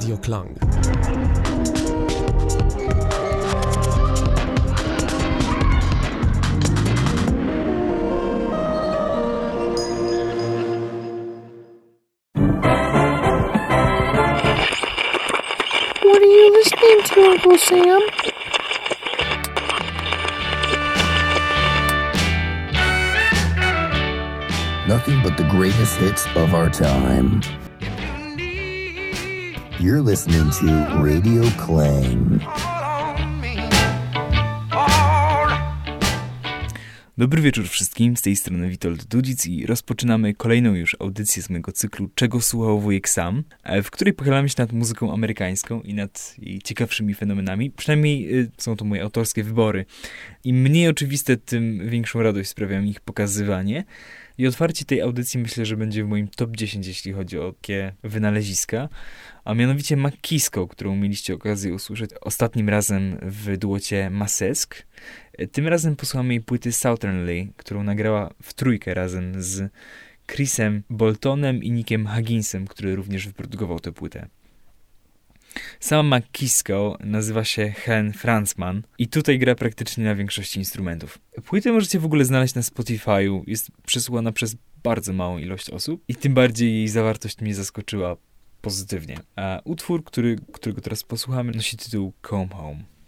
Radio Klang. What are you listening to, Uncle Sam? Nothing but the greatest hits of our time. You're listening to Radio Clang. Dobry wieczór wszystkim, z tej strony Witold Dudzic i rozpoczynamy kolejną już audycję z mojego cyklu Czego słuchał wujek sam, e, w której pochylamy się nad muzyką amerykańską i nad jej ciekawszymi fenomenami. Przynajmniej y, są to moje autorskie wybory. Im mniej oczywiste, tym większą radość sprawia mi ich pokazywanie. I otwarcie tej audycji myślę, że będzie w moim top 10, jeśli chodzi o takie wynaleziska, a mianowicie Makisko, którą mieliście okazję usłyszeć ostatnim razem w duocie Masesk. Tym razem posłuchamy jej płyty Southernly, którą nagrała w trójkę razem z Chrisem Boltonem i Nickiem Hagginsem, który również wyprodukował tę płytę. Sama McKisko nazywa się Hen Franzman i tutaj gra praktycznie na większości instrumentów. Płytę możecie w ogóle znaleźć na Spotify'u, jest przesłuchana przez bardzo małą ilość osób i tym bardziej jej zawartość mnie zaskoczyła pozytywnie. A utwór, który, którego teraz posłuchamy, nosi tytuł Come Home.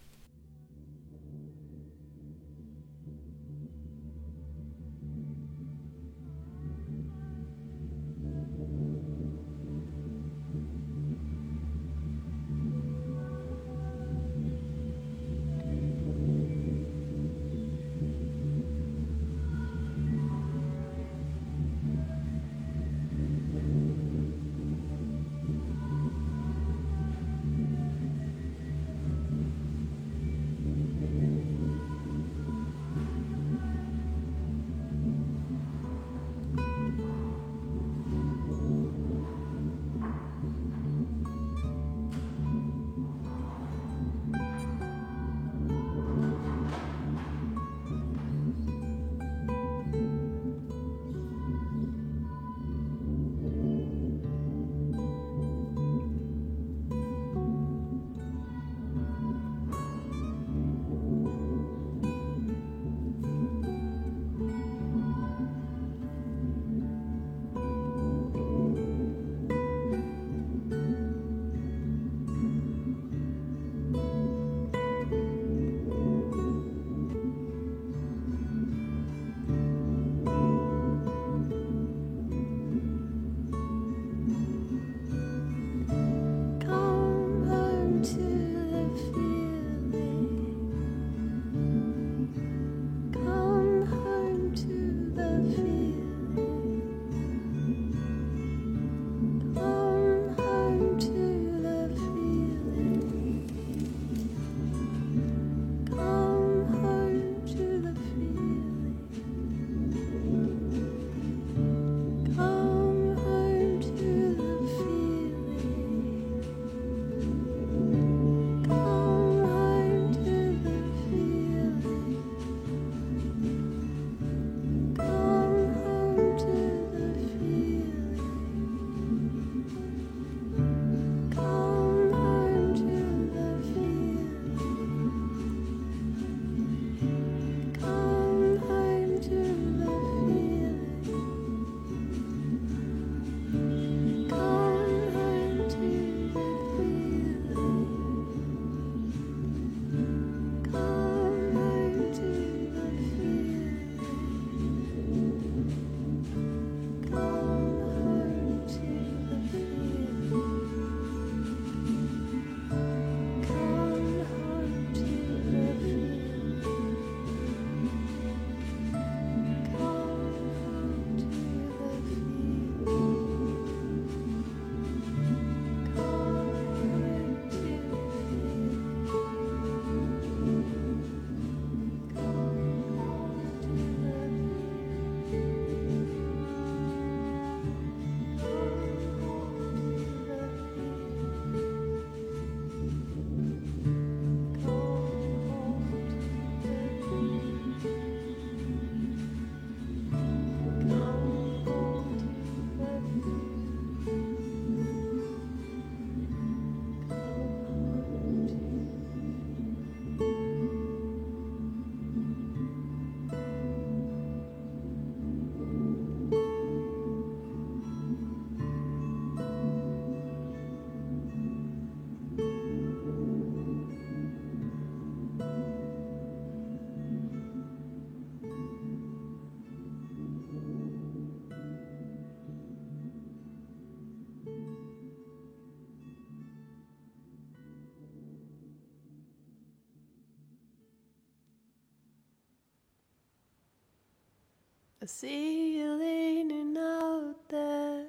I see you leaning out there.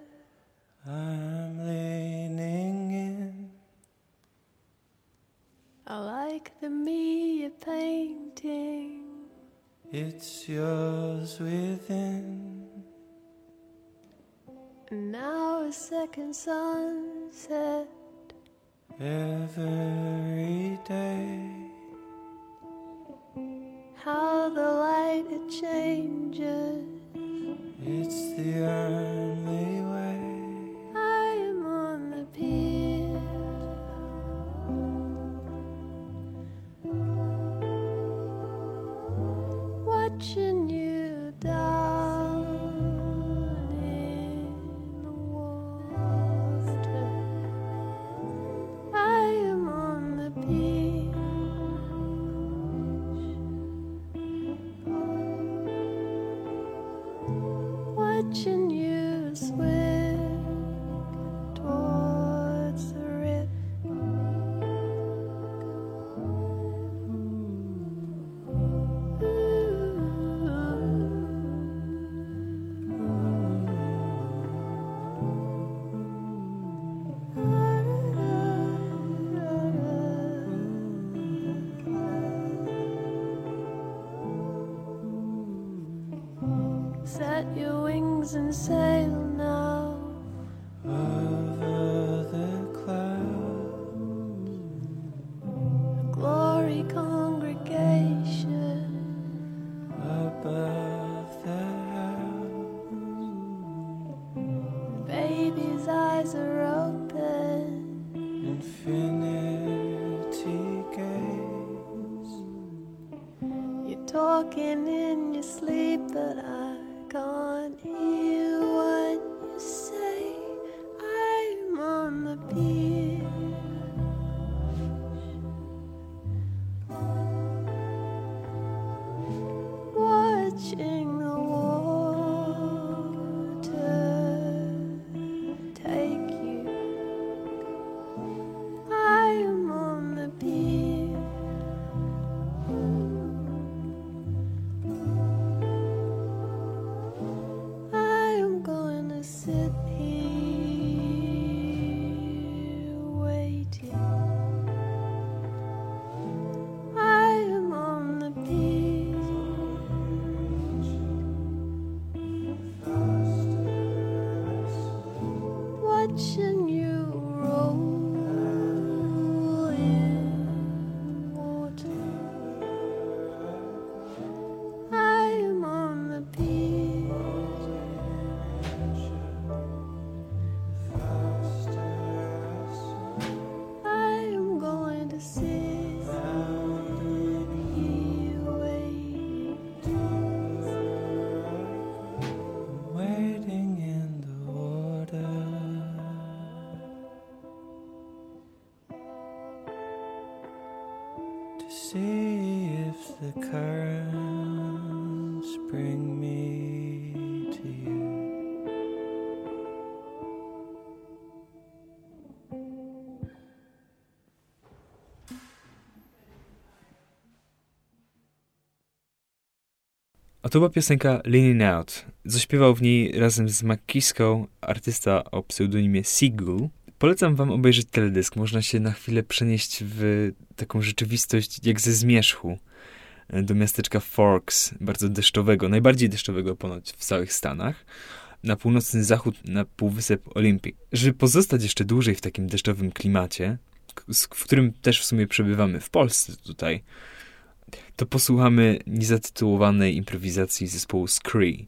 I'm leaning in. I like the me you're painting. It's yours within. And now a second sunset. Every eyes are open. Infinity gates. You're talking in your sleep, but I to była piosenka Leaning Out. Zaśpiewał w niej razem z Makiską artysta o pseudonimie Seagull. Polecam wam obejrzeć teledysk. Można się na chwilę przenieść w taką rzeczywistość jak ze zmierzchu do miasteczka Forks, bardzo deszczowego, najbardziej deszczowego ponoć w całych Stanach, na północny zachód, na półwysep Olympic. Żeby pozostać jeszcze dłużej w takim deszczowym klimacie, w którym też w sumie przebywamy w Polsce tutaj, to posłuchamy niezatytułowanej improwizacji zespołu Scree.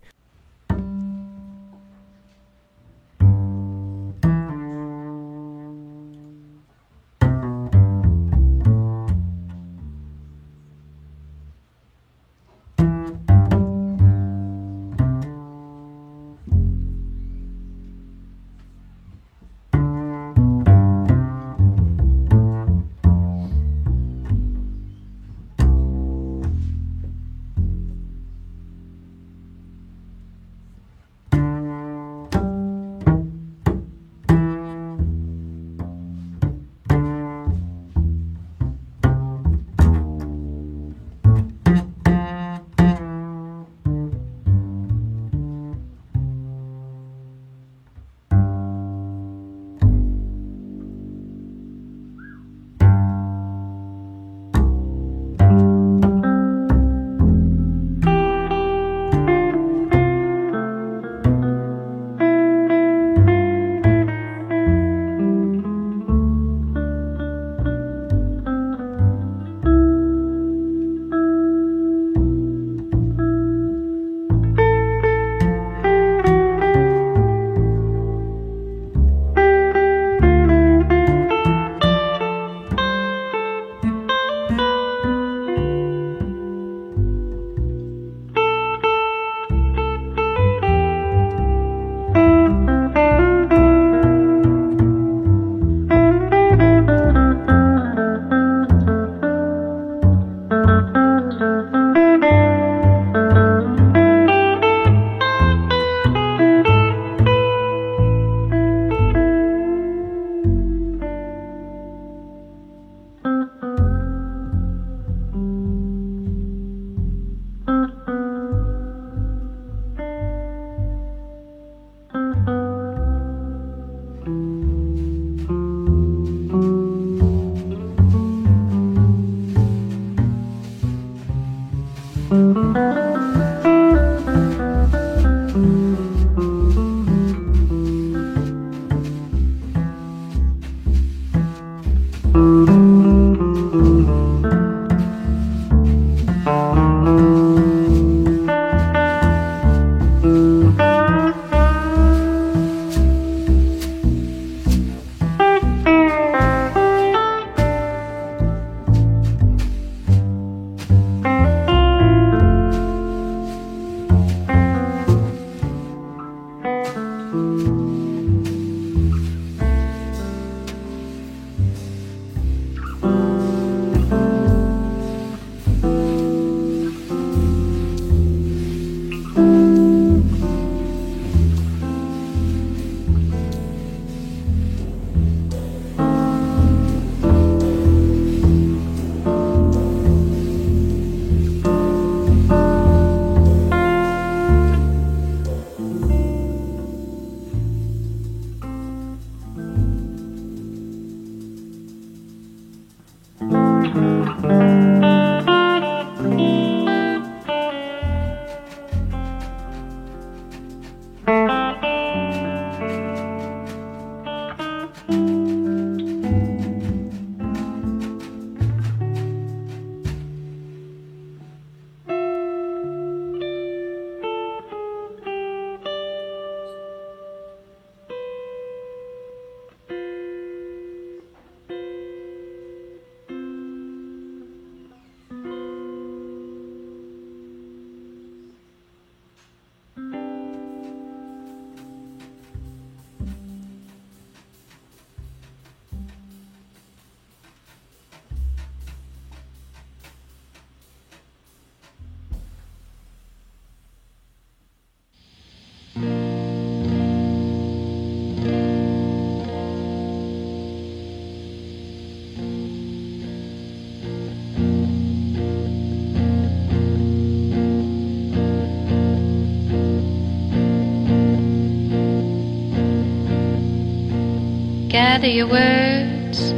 Gather your words,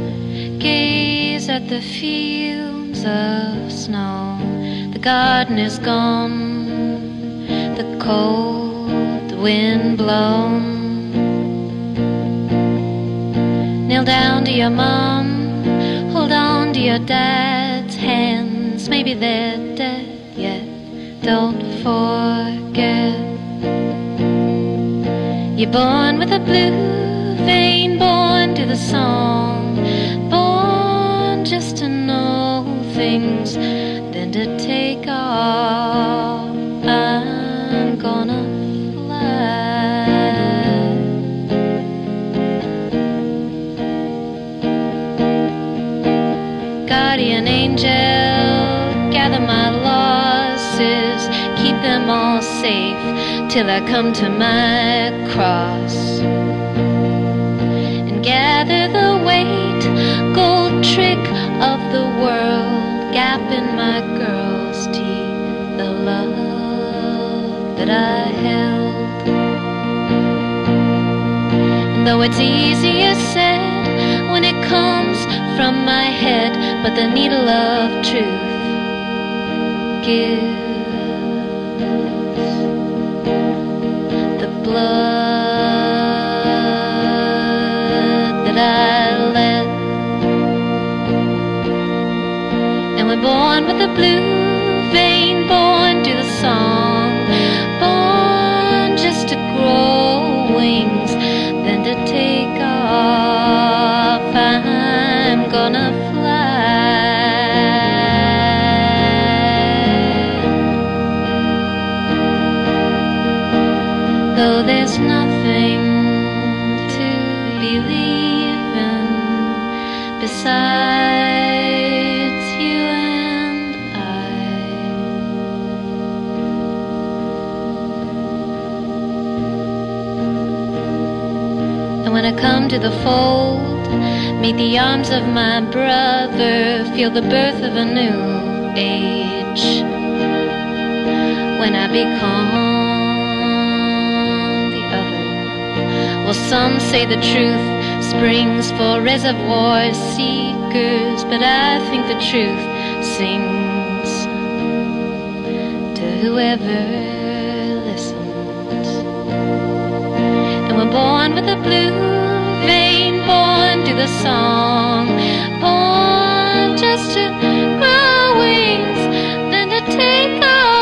gaze at the fields of snow. The garden is gone, the cold wind blown. Kneel down to your mom, hold on to your dad's hands. Maybe they're dead yet, don't forget. You're born with a blue vein, born the song, born just to know things, then to take off. I'm gonna fly. Guardian angel, gather my losses, keep them all safe till I come to my cross. Gather the weight, gold trick of the world, gap in my girl's teeth, the love that I held. And though it's easier said when it comes from my head, but the needle of truth gives the blood born with a blue vein, born to the song, born just to grow wings, come to the fold, meet the arms of my brother, feel the birth of a new age. When I become the other, well, some say the truth springs for reservoir seekers, but I think the truth sings to whoever listens. And we're born with a blue to the song, born just to grow wings, then to take off.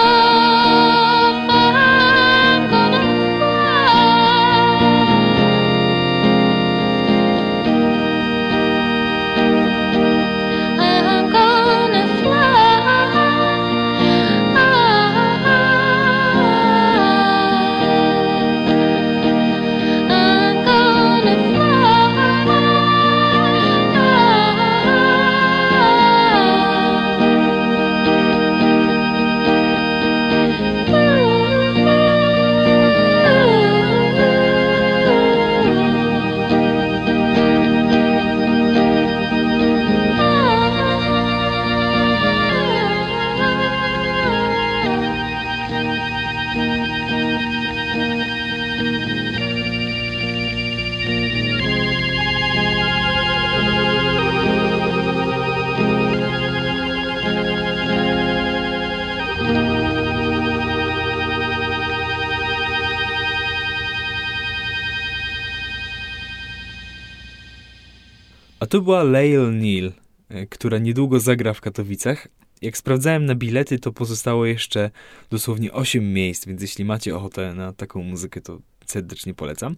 A to była Lael Neal, e, która niedługo zagra w Katowicach. Jak sprawdzałem na bilety, to pozostało jeszcze dosłownie 8 miejsc, więc jeśli macie ochotę na taką muzykę, to serdecznie polecam.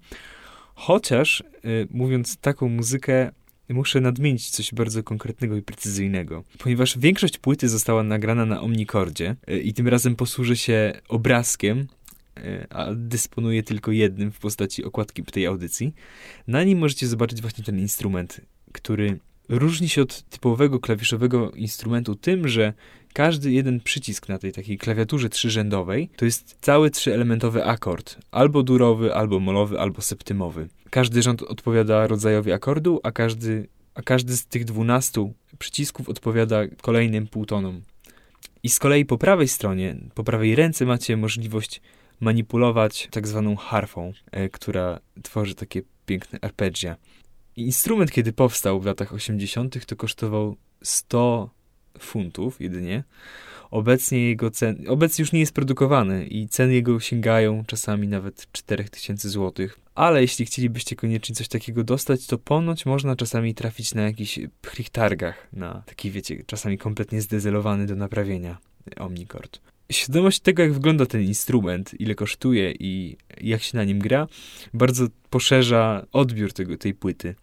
Chociaż, y, mówiąc taką muzykę, muszę nadmienić coś bardzo konkretnego i precyzyjnego. Ponieważ większość płyty została nagrana na Omnicordzie y, i tym razem posłużę się obrazkiem, a dysponuję tylko jednym w postaci okładki tej audycji. Na nim możecie zobaczyć właśnie ten instrument, który różni się od typowego klawiszowego instrumentu tym, że każdy jeden przycisk na tej takiej klawiaturze trzyrzędowej to jest cały trzyelementowy akord. Albo durowy, albo molowy, albo septymowy. Każdy rząd odpowiada rodzajowi akordu, a każdy, a każdy z tych dwunastu przycisków odpowiada kolejnym półtonom. I z kolei po prawej stronie, po prawej ręce macie możliwość manipulować tak zwaną harfą, e, która tworzy takie piękne arpeggia. Instrument, kiedy powstał w latach 80., to kosztował 100 funtów jedynie. Obecnie jego cen, obecnie już nie jest produkowany i ceny jego sięgają czasami nawet 4000 zł. Ale jeśli chcielibyście koniecznie coś takiego dostać, to ponoć można czasami trafić na jakichś prych targach, na taki, wiecie, czasami kompletnie zdezelowany do naprawienia Omnicord. Świadomość tego, jak wygląda ten instrument, ile kosztuje i jak się na nim gra, bardzo poszerza odbiór tego, tej płyty,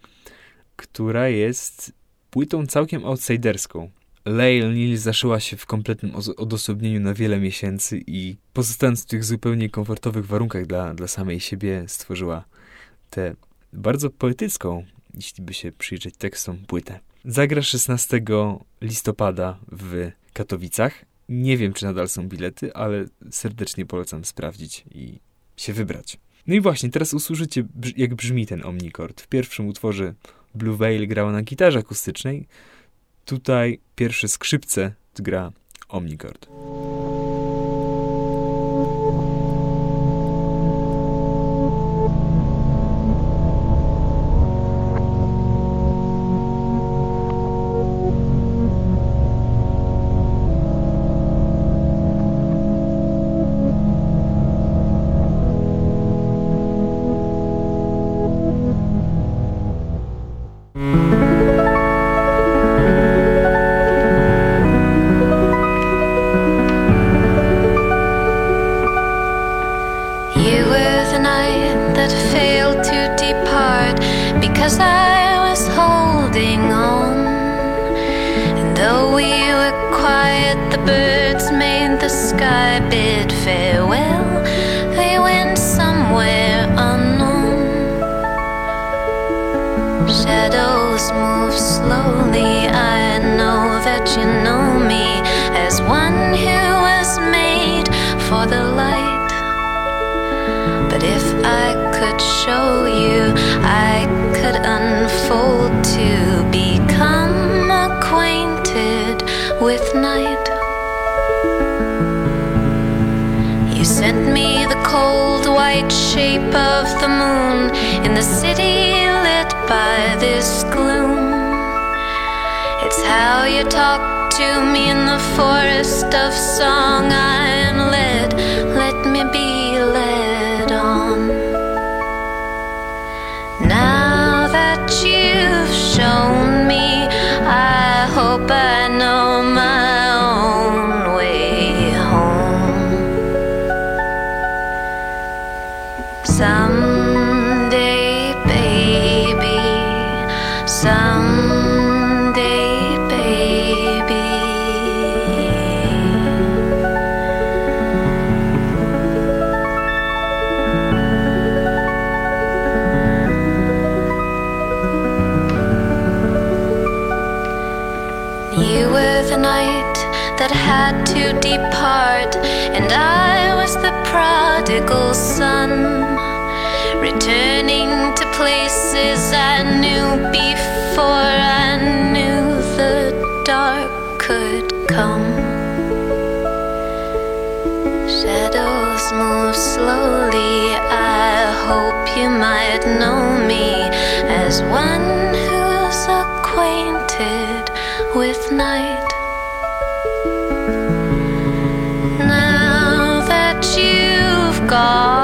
która jest płytą całkiem outsiderską. Lael Neal zaszyła się w kompletnym odosobnieniu na wiele miesięcy i pozostając w tych zupełnie komfortowych warunkach dla, dla samej siebie, stworzyła tę bardzo poetycką, jeśli by się przyjrzeć tekstom, płytę. Zagra 16 listopada w Katowicach. Nie wiem, czy nadal są bilety, ale serdecznie polecam sprawdzić i się wybrać. No i właśnie, teraz usłyszycie, jak brzmi ten Omnicord. W pierwszym utworze Blue Veil grała na gitarze akustycznej, Tutaj pierwsze skrzypce gra Omnicord. Someday, baby, someday, baby. You were the night that had to depart, and I was the prodigal son, returning to places I knew before I knew the dark could come. Shadows move slowly. I hope you might know me as one who's acquainted with night. Now that you've gone,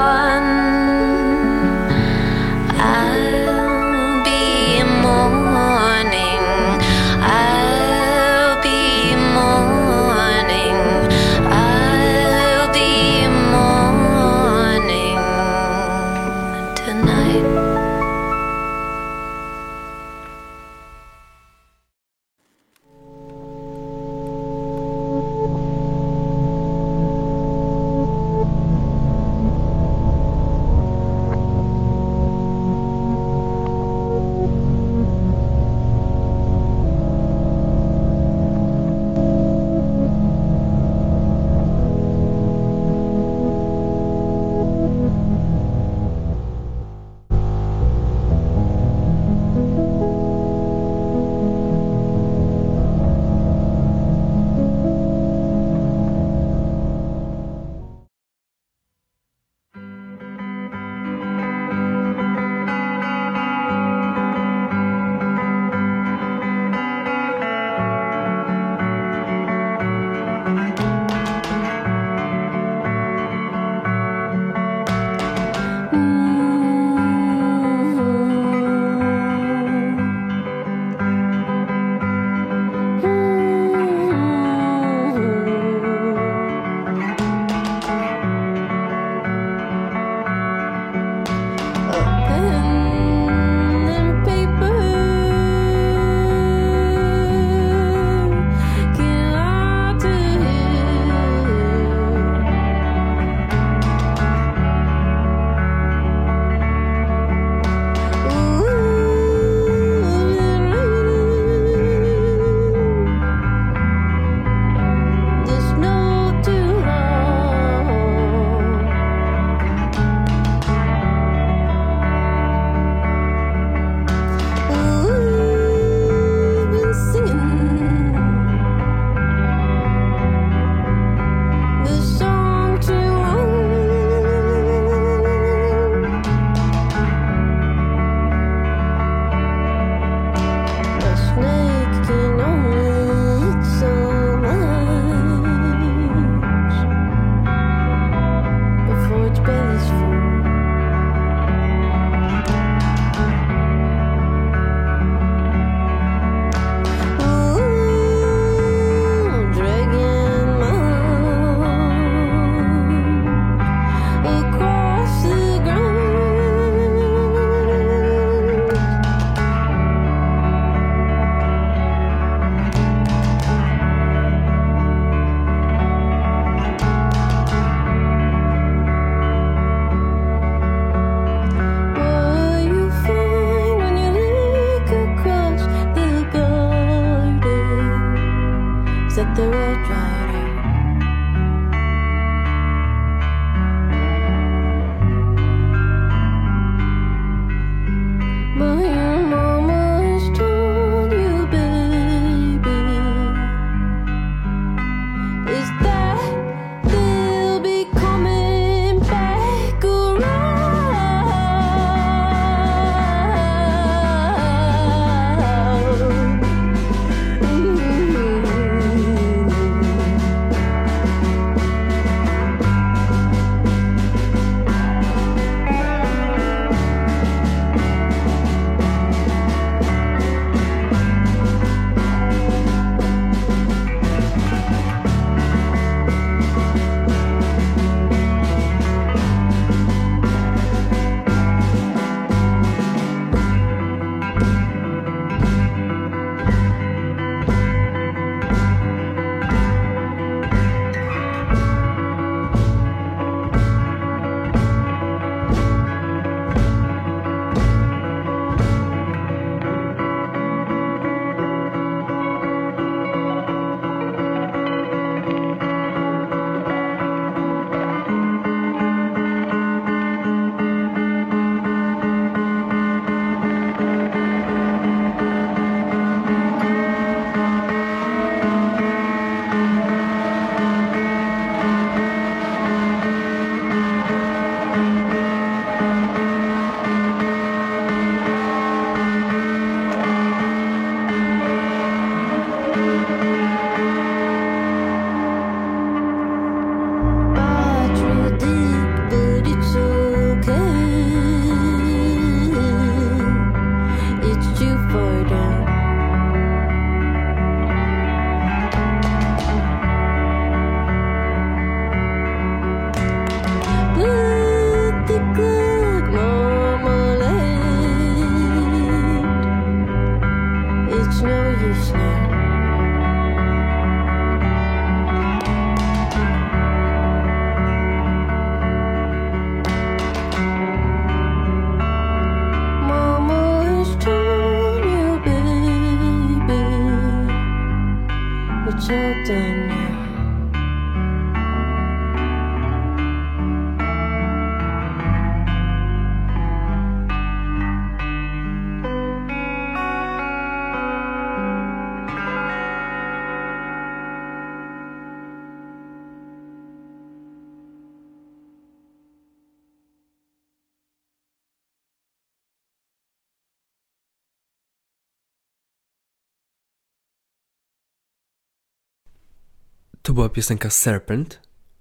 była piosenka Serpent.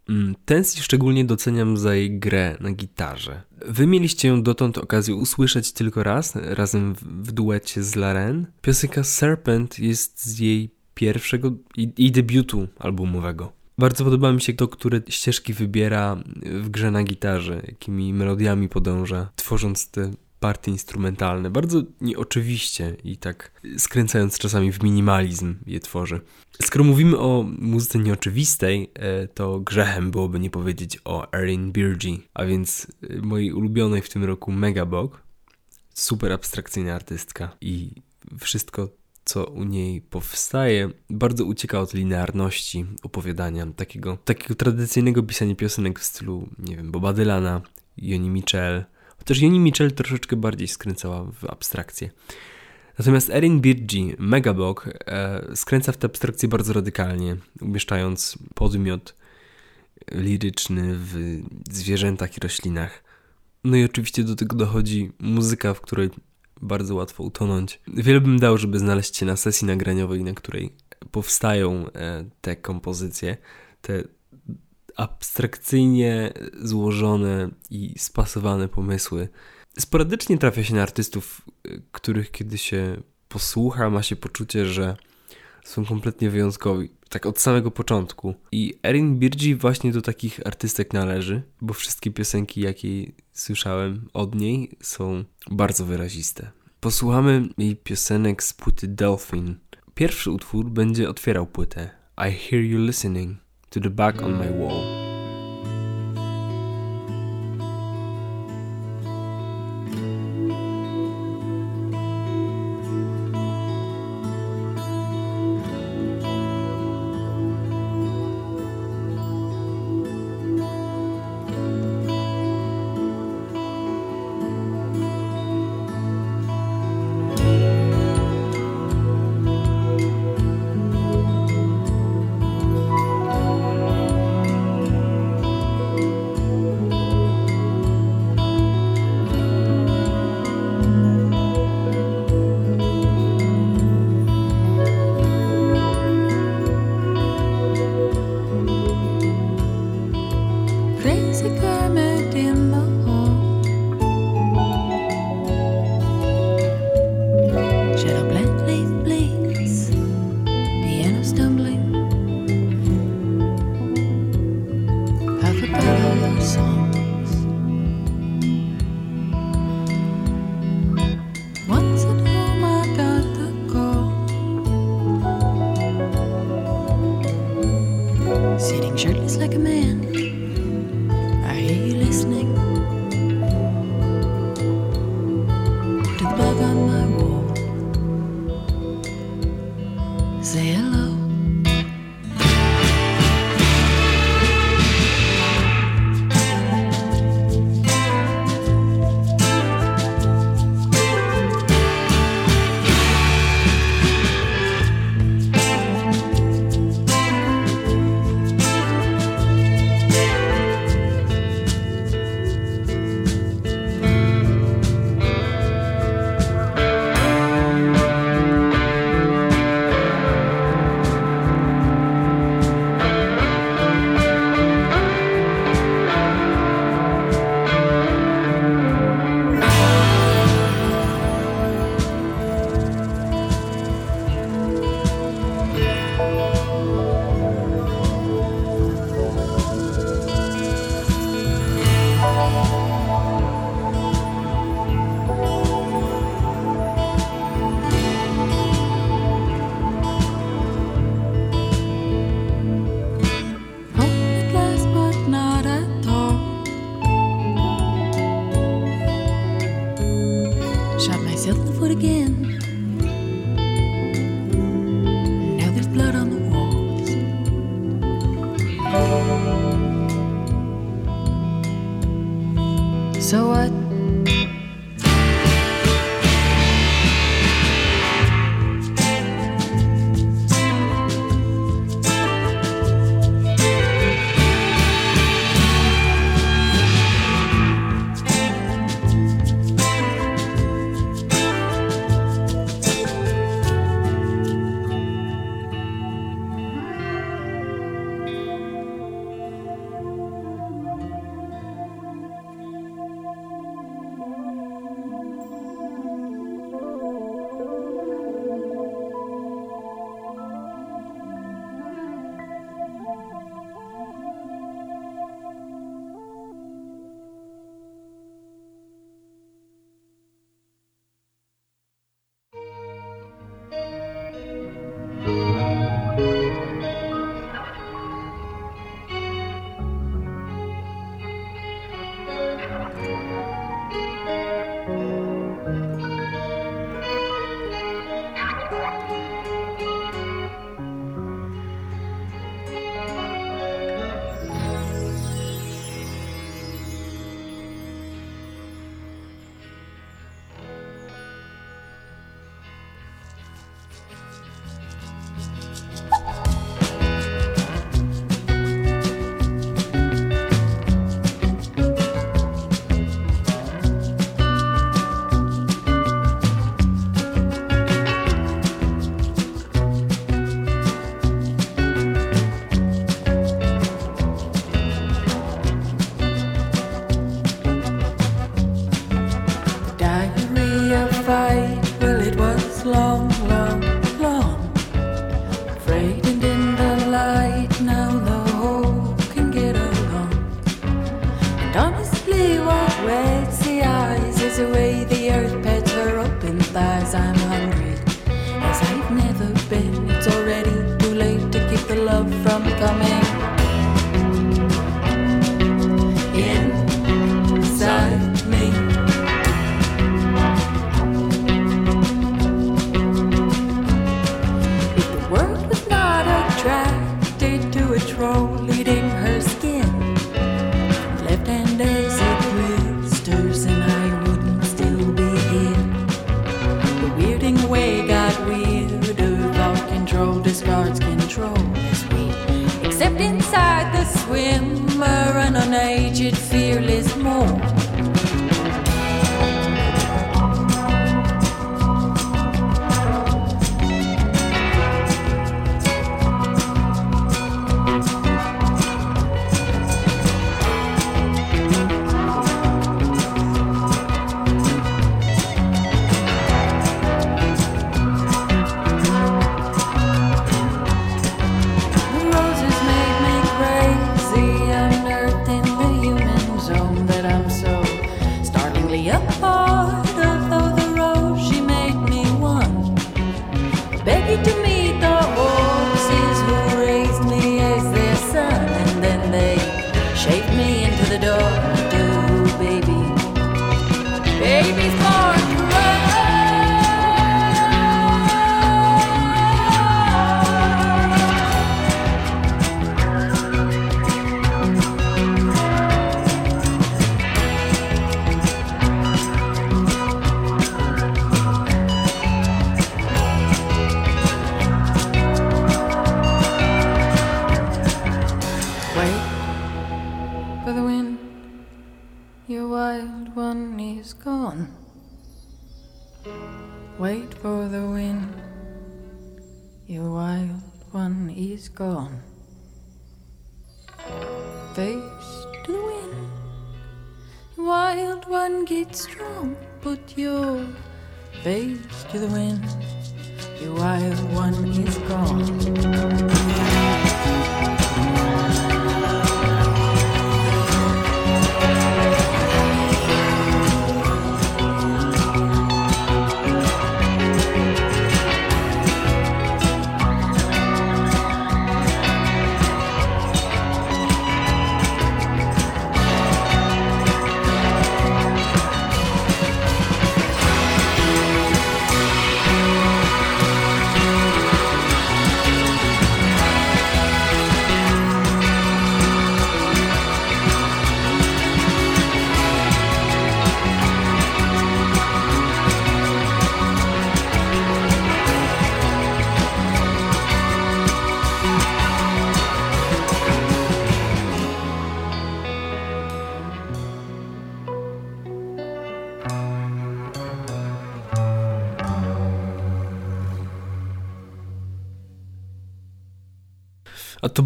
Mm, Tennessee szczególnie doceniam za jej grę na gitarze. Wy mieliście ją dotąd okazję usłyszeć tylko raz, razem w duecie z Laren. Piosenka Serpent jest z jej pierwszego i, i debiutu albumowego. Bardzo podoba mi się to, które ścieżki wybiera w grze na gitarze, jakimi melodiami podąża, tworząc te partie instrumentalne. Bardzo nieoczywiście i tak skręcając czasami w minimalizm je tworzy. Skoro mówimy o muzyce nieoczywistej, e, to grzechem byłoby nie powiedzieć o Erin Birgie, a więc e, mojej ulubionej w tym roku Megabog. Super abstrakcyjna artystka i wszystko co u niej powstaje, bardzo ucieka od linearności opowiadania, takiego, takiego tradycyjnego pisania piosenek w stylu, nie wiem, Boba Dylana, Joni Mitchell, chociaż Joni Mitchell troszeczkę bardziej skręcała w abstrakcję. Natomiast Erin Birgi, Megabog, e, skręca w tę abstrakcję bardzo radykalnie, umieszczając podmiot liryczny w zwierzętach i roślinach. No i oczywiście do tego dochodzi muzyka, w której bardzo łatwo utonąć. Wiele bym dał, żeby znaleźć się na sesji nagraniowej, na której powstają e, te kompozycje, te abstrakcyjnie złożone i spasowane pomysły. Sporadycznie trafia się na artystów, e, których kiedy się posłucha, ma się poczucie, że są kompletnie wyjątkowi. Tak od samego początku. I Erin Birgi właśnie do takich artystek należy, bo wszystkie piosenki, jakie słyszałem od niej, są bardzo wyraziste. Posłuchamy jej piosenek z płyty Delphin. Pierwszy utwór będzie otwierał płytę. I hear you listening to the back on my wall. apart. go on.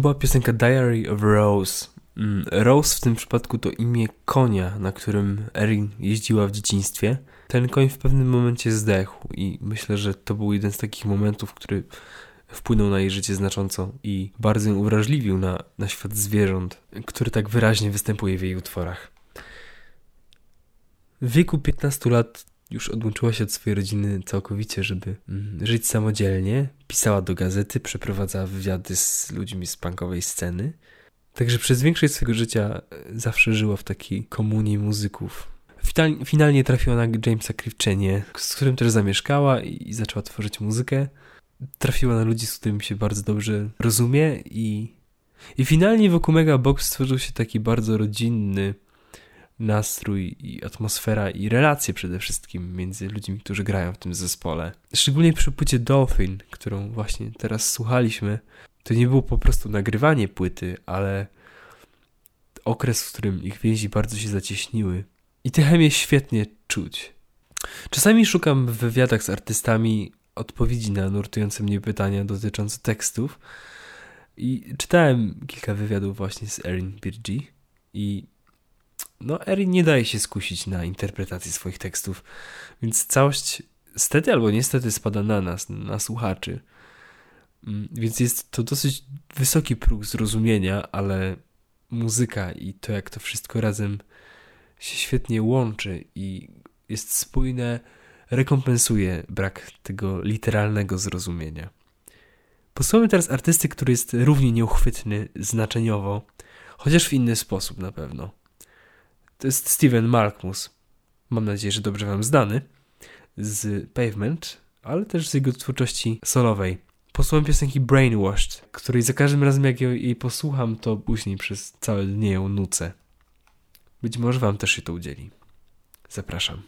Była piosenka Diary of Rose. Mm, Rose w tym przypadku to imię konia, na którym Erin jeździła w dzieciństwie. Ten koń w pewnym momencie zdechł i myślę, że to był jeden z takich momentów, który wpłynął na jej życie znacząco i bardzo ją uwrażliwił na, na świat zwierząt, który tak wyraźnie występuje w jej utworach. W wieku 15 lat już odłączyła się od swojej rodziny całkowicie, żeby mm, żyć samodzielnie. Pisała do gazety, przeprowadzała wywiady z ludźmi z punkowej sceny. Także przez większość swojego życia e, zawsze żyła w takiej komunii muzyków. Finalnie, trafiła na Jamesa Clifczenie, z którym też zamieszkała i, i zaczęła tworzyć muzykę. Trafiła na ludzi, z którymi się bardzo dobrze rozumie i, i finalnie wokół Mega Box stworzył się taki bardzo rodzinny nastrój i atmosfera i relacje przede wszystkim między ludźmi, którzy grają w tym zespole. Szczególnie przy płycie Dolphin, którą właśnie teraz słuchaliśmy, to nie było po prostu nagrywanie płyty, ale okres, w którym ich więzi bardzo się zacieśniły. I tę chemię świetnie czuć. Czasami szukam w wywiadach z artystami odpowiedzi na nurtujące mnie pytania dotyczące tekstów i czytałem kilka wywiadów właśnie z Erin Birgi i no Erin nie daje się skusić na interpretację swoich tekstów, więc całość stety albo niestety spada na nas, na słuchaczy. Mm, Więc jest to dosyć wysoki próg zrozumienia, ale muzyka i to, jak to wszystko razem się świetnie łączy i jest spójne, rekompensuje brak tego literalnego zrozumienia. Posłuchamy teraz artysty, który jest równie nieuchwytny znaczeniowo, chociaż w inny sposób na pewno. To jest Steven Malkmus. Mam nadzieję, że dobrze wam znany z Pavement, ale też z jego twórczości solowej. Posłucham piosenki Brainwashed, której za każdym razem jak jej posłucham, to później przez całe dnie ją nucę. Być może wam też się to udzieli. Zapraszam.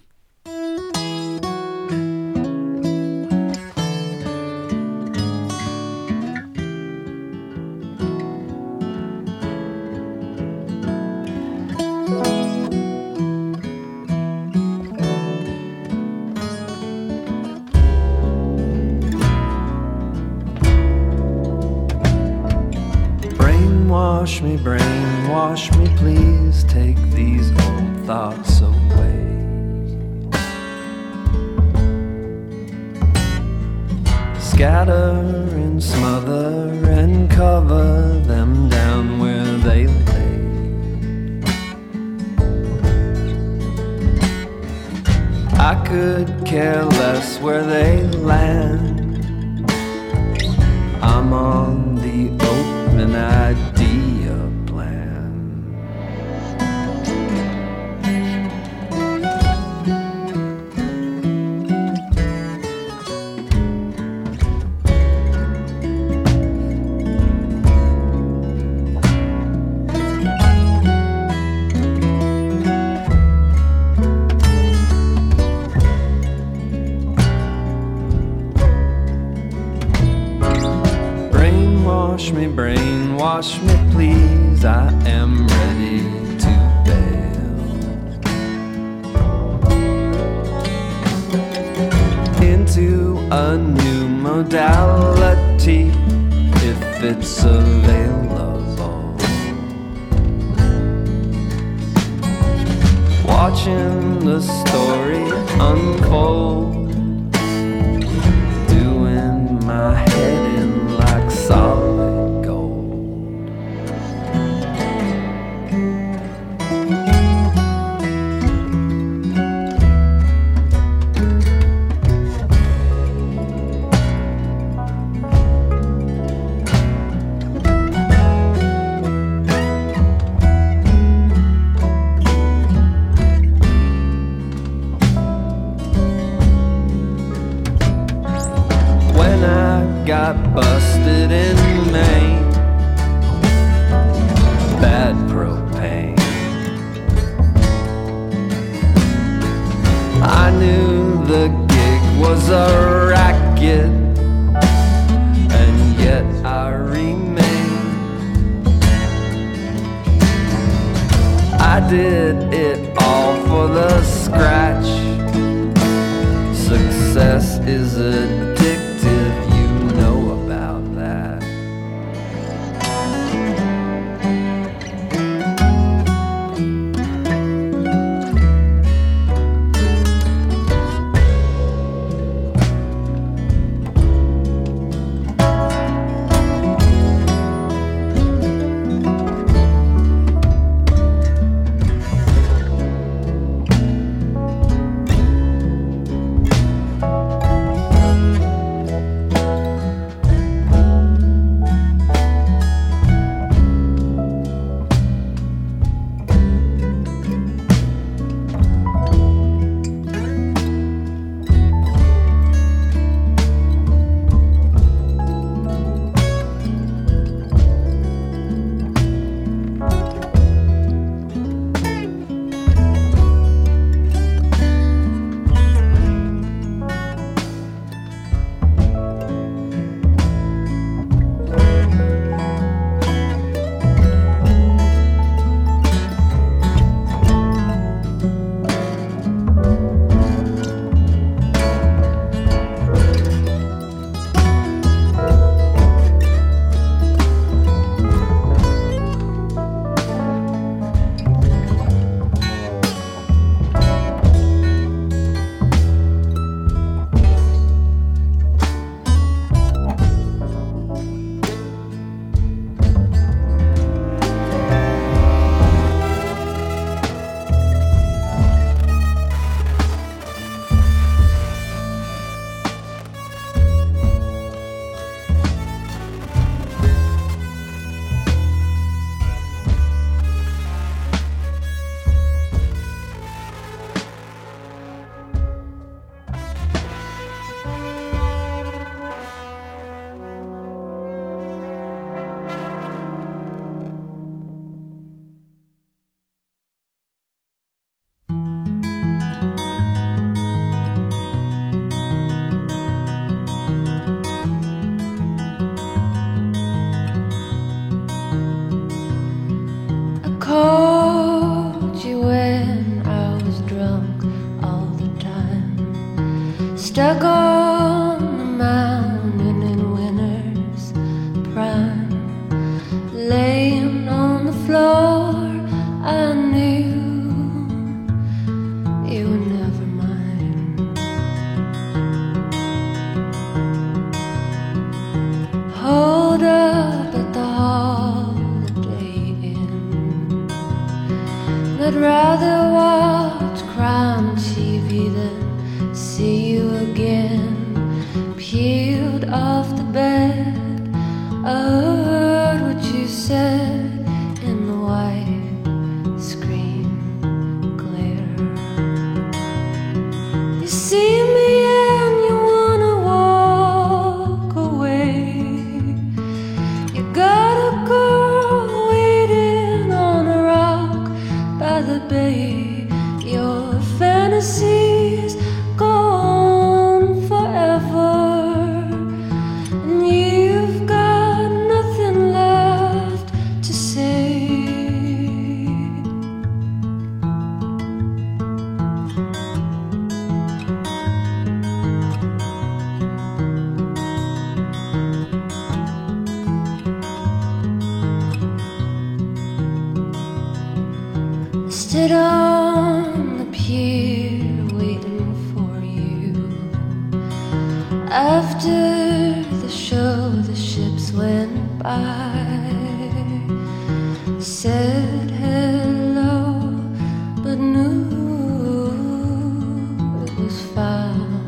was found.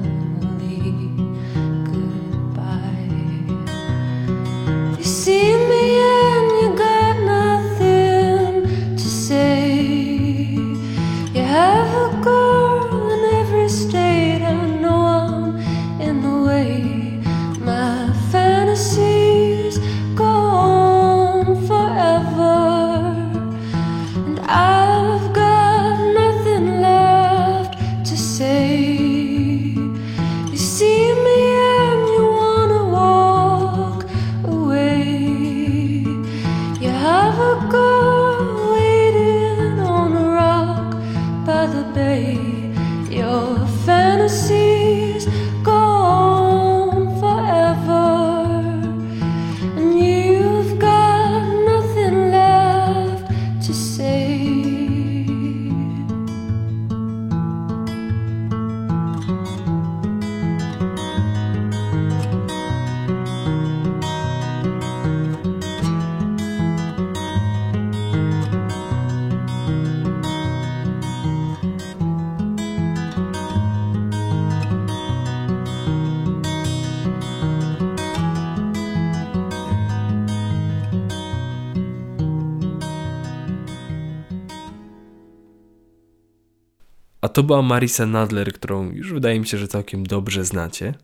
To była Marisa Nadler, którą już wydaje mi się, że całkiem dobrze znacie.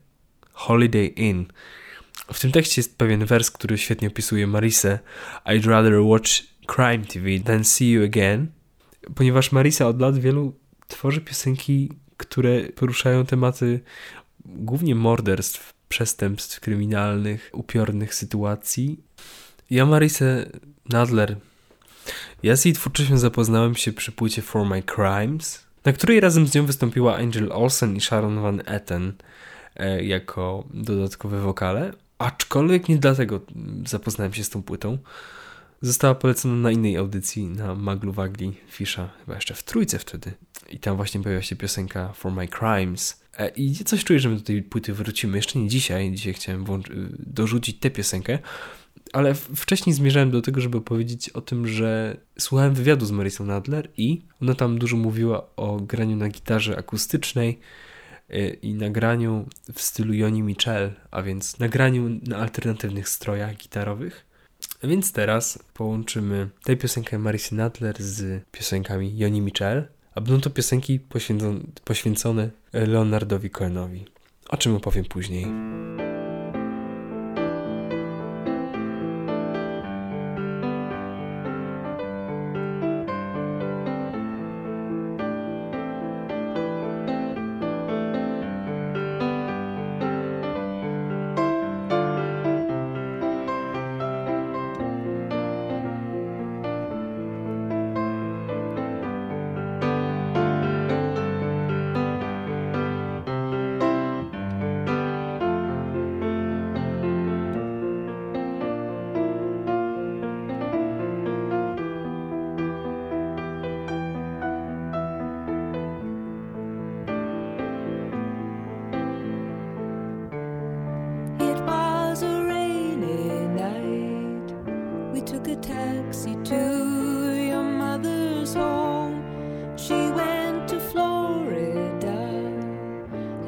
Holiday Inn. W tym tekście jest pewien wers, który świetnie opisuje Marisę. I'd rather watch Crime TV than see you again. Ponieważ Marisa od lat wielu tworzy piosenki, które poruszają tematy głównie morderstw, przestępstw kryminalnych, upiornych sytuacji. Ja Marisę Nadler ja z jej twórczością zapoznałem się przy płycie For My Crimes, na której razem z nią wystąpiła Angel Olsen i Sharon Van Etten e, jako dodatkowe wokale. Aczkolwiek nie dlatego zapoznałem się z tą płytą. Została polecona na innej audycji, na Maglu Wagli Fisza, chyba jeszcze w trójce wtedy. I tam właśnie pojawiła się piosenka For My Crimes. E, I coś czuję, że my do tej płyty wrócimy. Jeszcze nie dzisiaj. Dzisiaj chciałem dorzucić tę piosenkę. Ale wcześniej zmierzałem do tego, żeby powiedzieć o tym, że słuchałem wywiadu z Marysą Nadler i ona tam dużo mówiła o graniu na gitarze akustycznej y, i nagraniu w stylu Joni Mitchell, a więc nagraniu na alternatywnych strojach gitarowych. A więc teraz połączymy tę piosenkę Marysy Nadler z piosenkami Joni Mitchell, a będą to piosenki poświęcone Leonardowi Cohenowi, o czym opowiem później.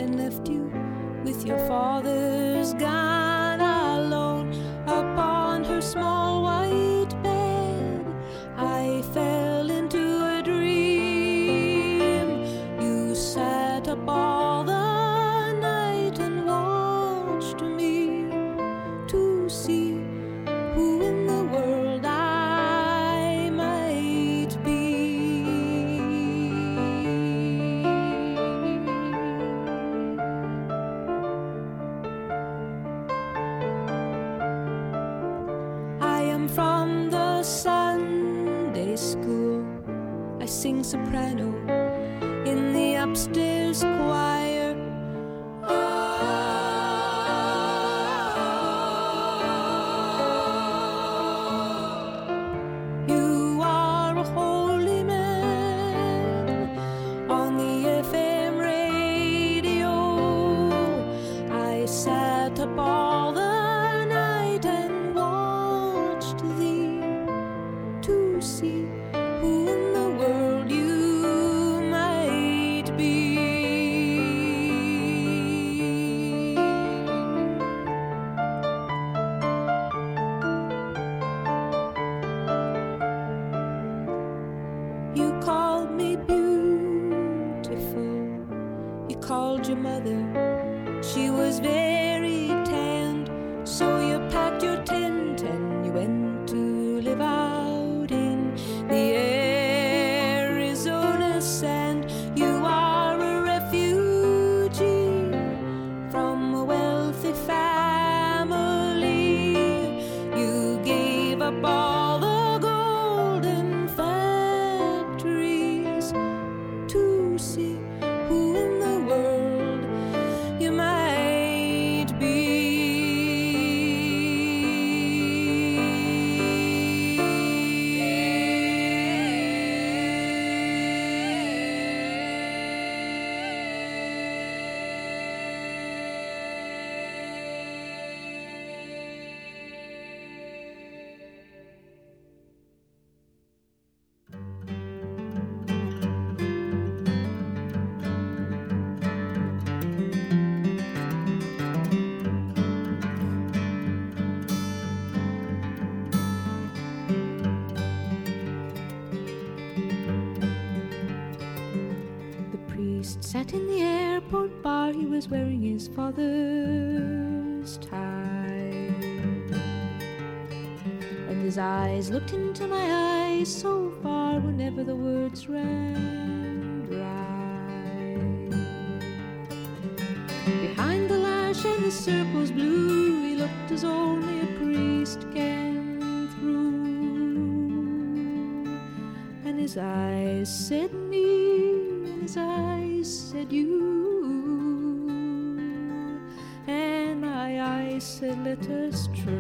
And left you with your father's looked into my eyes so far whenever the words ran dry. Behind the lash and the circles blue, he looked as only a priest can through. And his eyes said me, and his eyes said you. And my eyes said, let us try.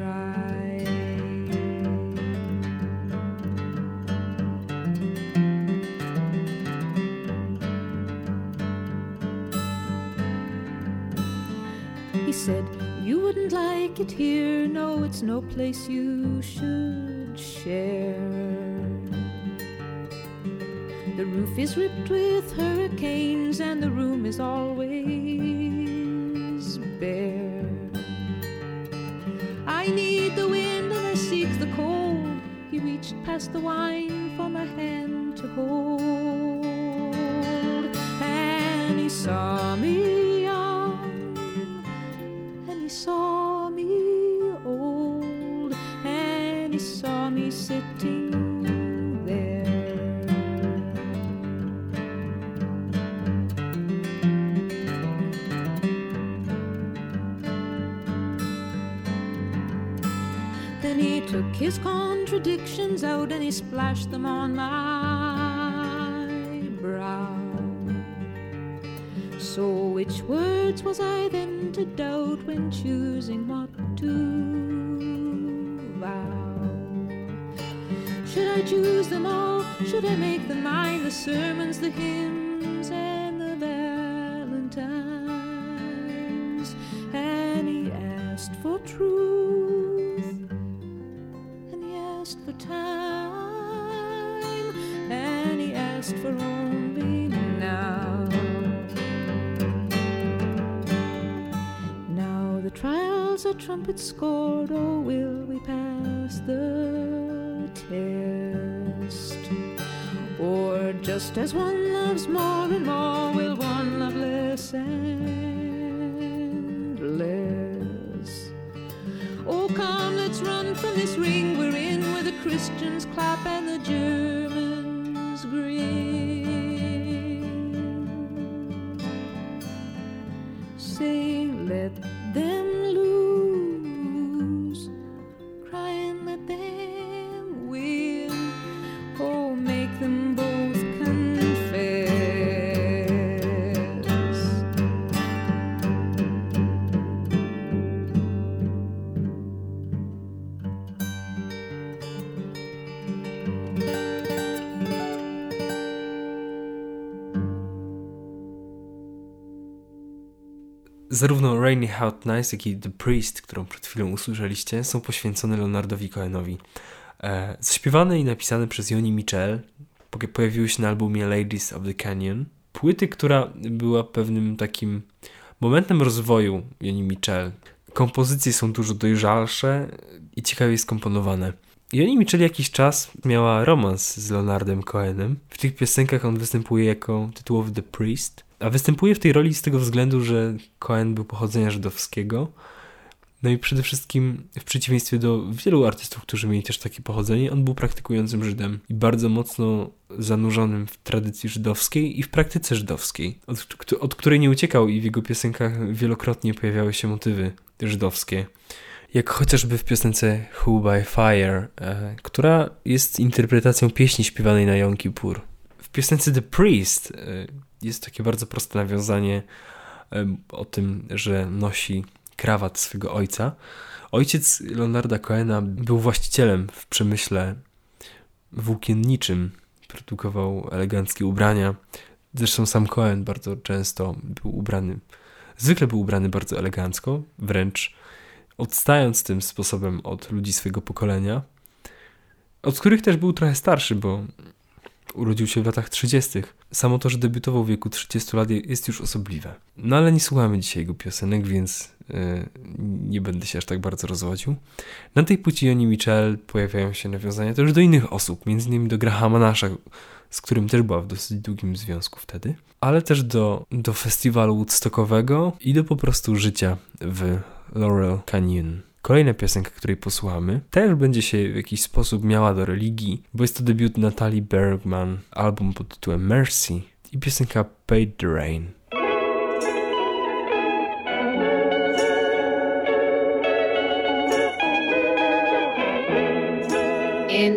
Said, You wouldn't like it here. No, it's no place you should share. The roof is ripped with hurricanes, and the room is always bare. I need the wind and I seek the cold. He reached past the wine for my hand to hold, and he saw me his contradictions out and he splashed them on my brow. So, which words was I then to doubt when choosing what to vow? Should I choose them all? Should I make them mine? The sermons, the hymns, for only now. Now the trials are trumpets scored, oh, will we pass the test? Or just as one loves more and more, will one love less and less? Oh, come, let's run from this ring we're in where the Christians clap Zarówno Rainy Hot Nights, jak i The Priest, którą przed chwilą usłyszeliście, są poświęcone Leonardowi Cohenowi. E, zaśpiewane i napisane przez Joni Mitchell, po- pojawiły się na albumie Ladies of the Canyon. Płyty, która była pewnym takim momentem rozwoju Joni Mitchell. Kompozycje są dużo dojrzalsze i ciekawie skomponowane. Joni Mitchell jakiś czas miała romans z Leonardem Cohenem. W tych piosenkach on występuje jako tytułowy The Priest, a występuje w tej roli z tego względu, że Cohen był pochodzenia żydowskiego. No i przede wszystkim w przeciwieństwie do wielu artystów, którzy mieli też takie pochodzenie, on był praktykującym Żydem i bardzo mocno zanurzonym w tradycji żydowskiej i w praktyce żydowskiej, od, od której nie uciekał i w jego piosenkach wielokrotnie pojawiały się motywy żydowskie. Jak chociażby w piosence Who by Fire, e, która jest interpretacją pieśni śpiewanej na Yom Kippur. W piosence The Priest e, jest takie bardzo proste nawiązanie o tym, że nosi krawat swego ojca. Ojciec Leonarda Cohena był właścicielem w przemyśle włókienniczym. Produkował eleganckie ubrania. Zresztą sam Cohen bardzo często był ubrany, zwykle był ubrany bardzo elegancko, wręcz odstając tym sposobem od ludzi swojego pokolenia, od których też był trochę starszy, bo urodził się w latach 30. Samo to, że debiutował w wieku 30 lat jest już osobliwe. No ale nie słuchamy dzisiaj jego piosenek, więc yy, nie będę się aż tak bardzo rozwodził. Na tej płci Joni Mitchell pojawiają się nawiązania też do innych osób, innymi do Grahama Nasha, z którym też była w dosyć długim związku wtedy, ale też do, do festiwalu Woodstockowego i do po prostu życia w Laurel Canyon. Kolejna piosenka, której posłuchamy, też będzie się w jakiś sposób miała do religii, bo jest to debiut Natalie Bergman, album pod tytułem Mercy i piosenka Paid the Rain. In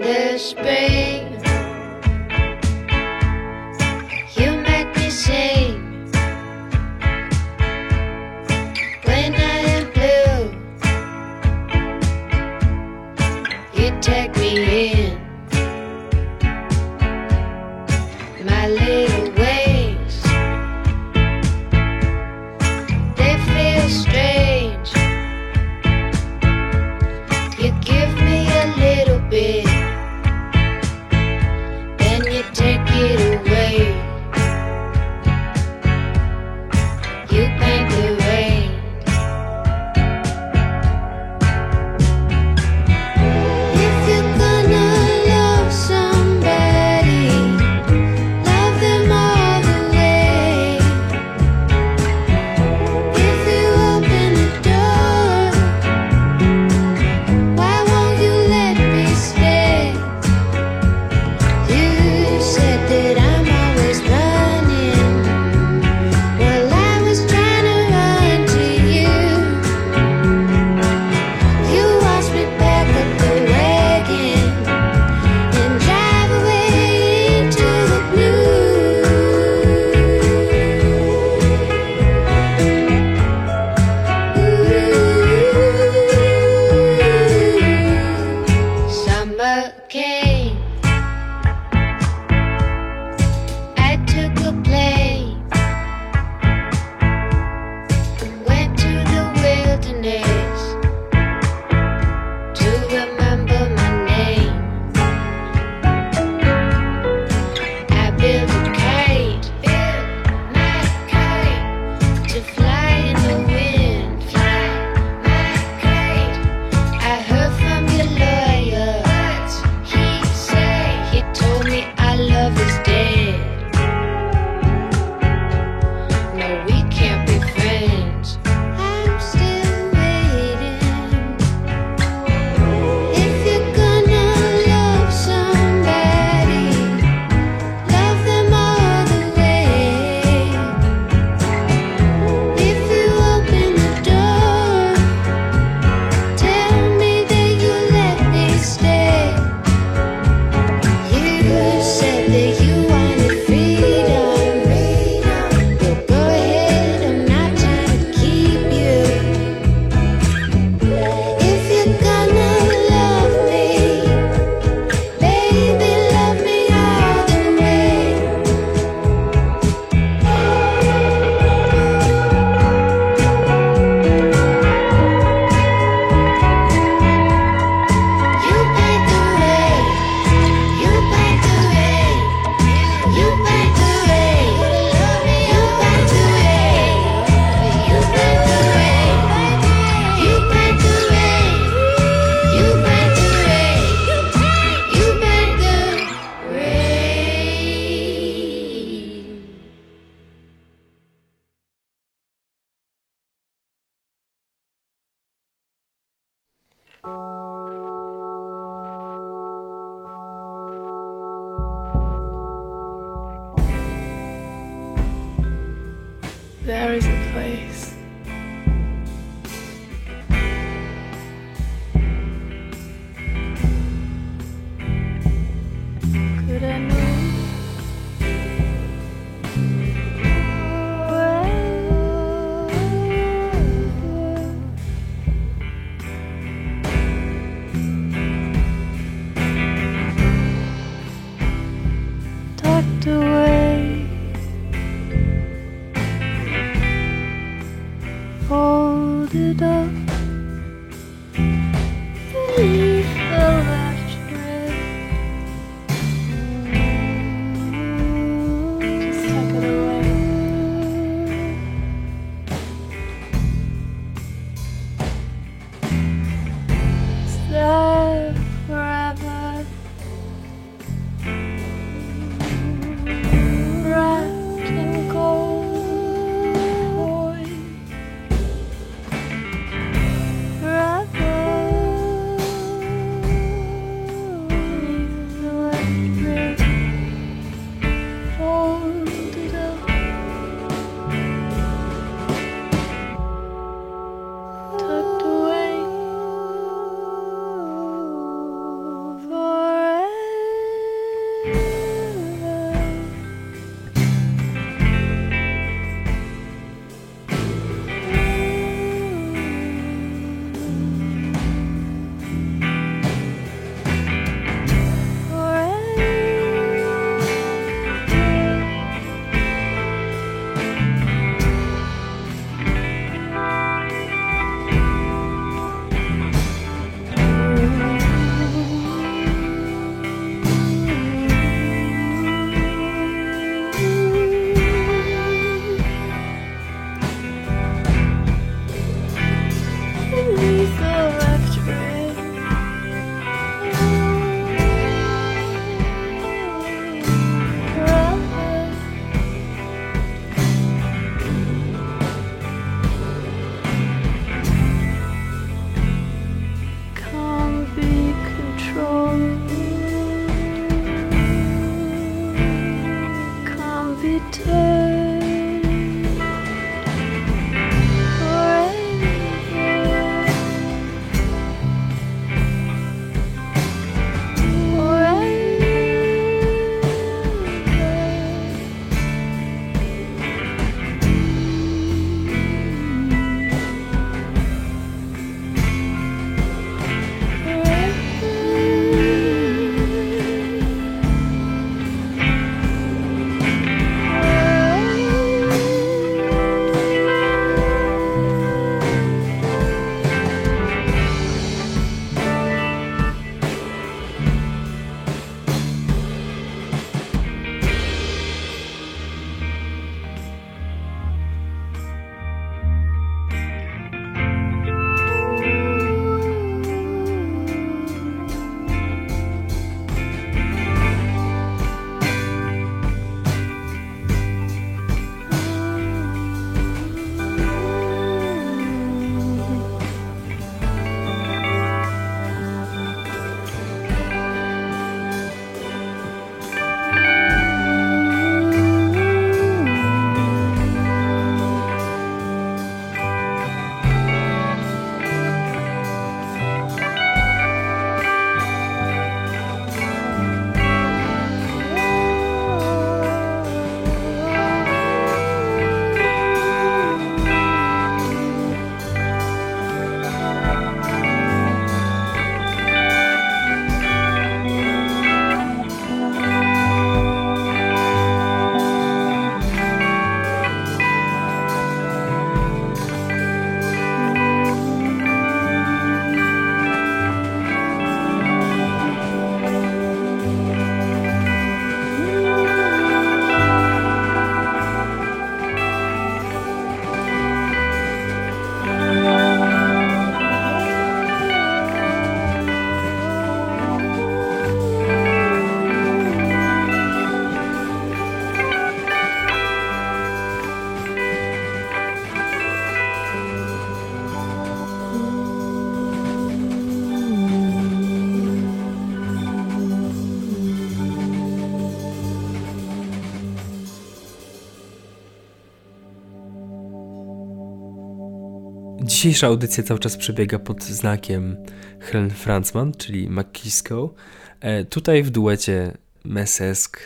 Dzisiejsza audycja cały czas przebiega pod znakiem Helen Franzman, czyli McKisco. E, tutaj w duecie Mesesk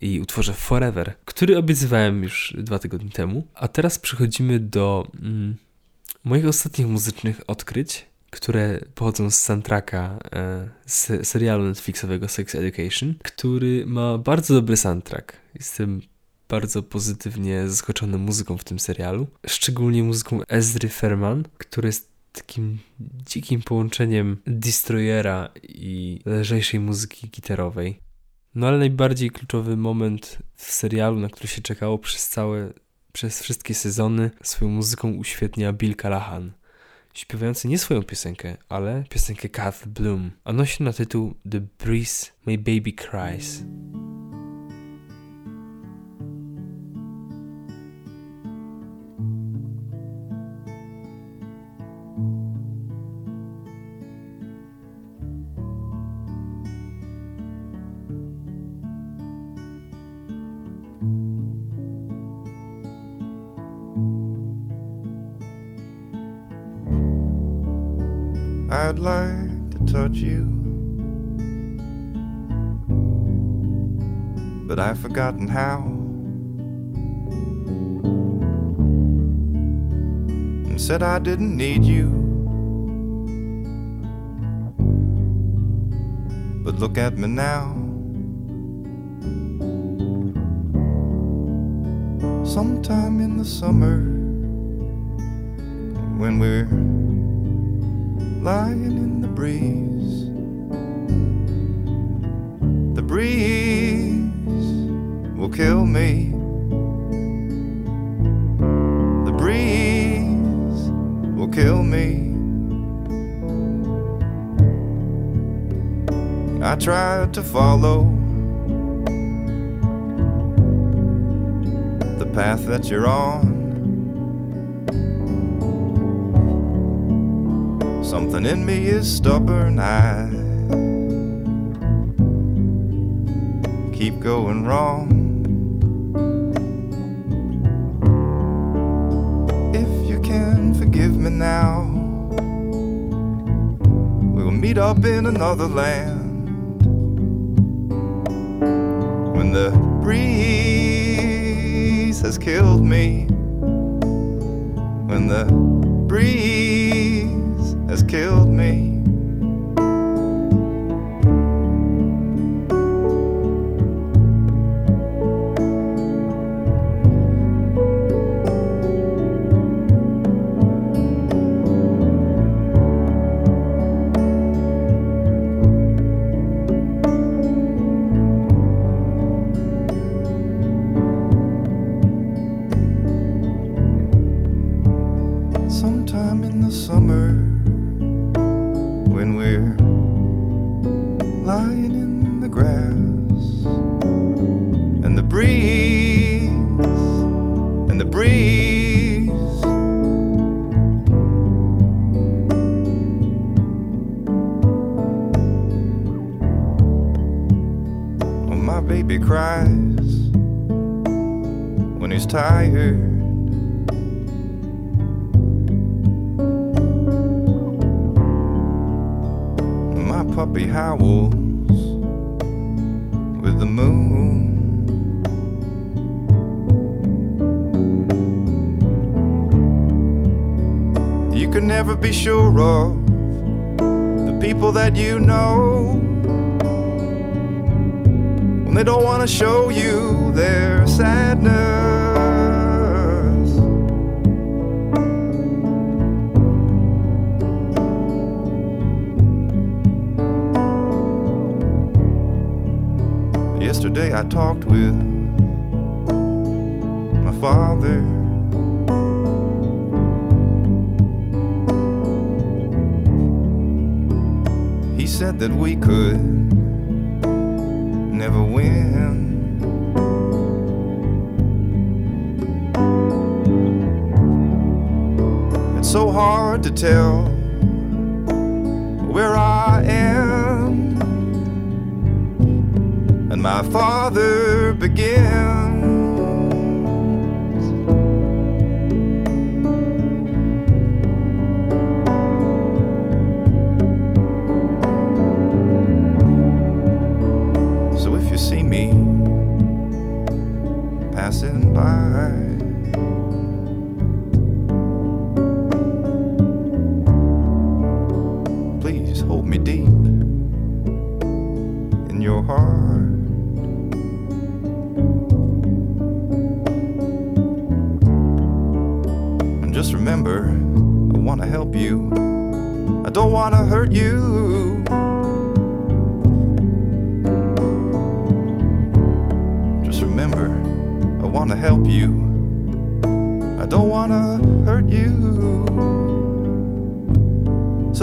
i utworze Forever, który obiecywałem już dwa tygodnie temu. A teraz przechodzimy do mm, moich ostatnich muzycznych odkryć, które pochodzą z soundtracka e, z serialu Netflixowego Sex Education, który ma bardzo dobry soundtrack. Jestem bardzo pozytywnie zaskoczony muzyką w tym serialu, szczególnie muzyką Ezry Ferman, który jest takim dzikim połączeniem Destroyera i lżejszej muzyki gitarowej. No ale najbardziej kluczowy moment w serialu, na który się czekało przez całe, przez wszystkie sezony, swoją muzyką uświetnia Bill Callahan, śpiewający nie swoją piosenkę, ale piosenkę Kath Bloom, a nosi na tytuł The Breeze My Baby Cries. I'd like to touch you, but I've forgotten how. And said I didn't need you. But look at me now. Sometime in the summer, when we're lying in the breeze. The breeze will kill me. The breeze will kill me. I tried to follow the path that you're on. Something in me is stubborn. I keep going wrong. If you can forgive me now, we'll meet up in another land. When the breeze has killed me, when the breeze has killed me. you're wrong.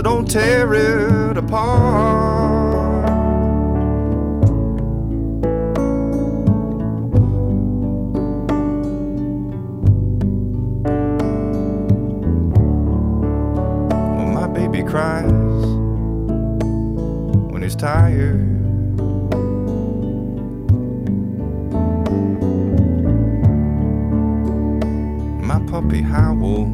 Don't tear it apart. When my baby cries, when he's tired. My puppy howls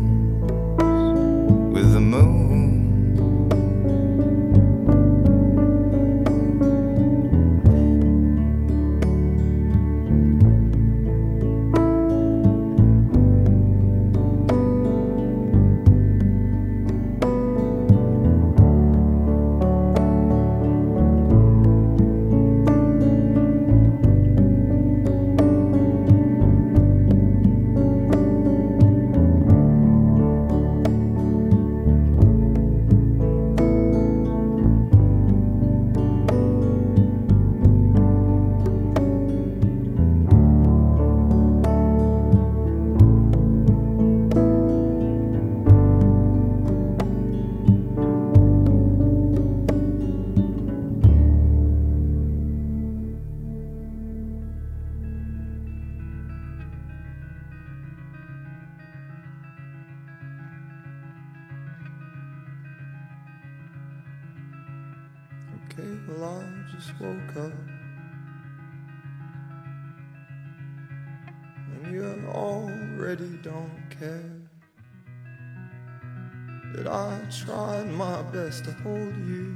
best to hold you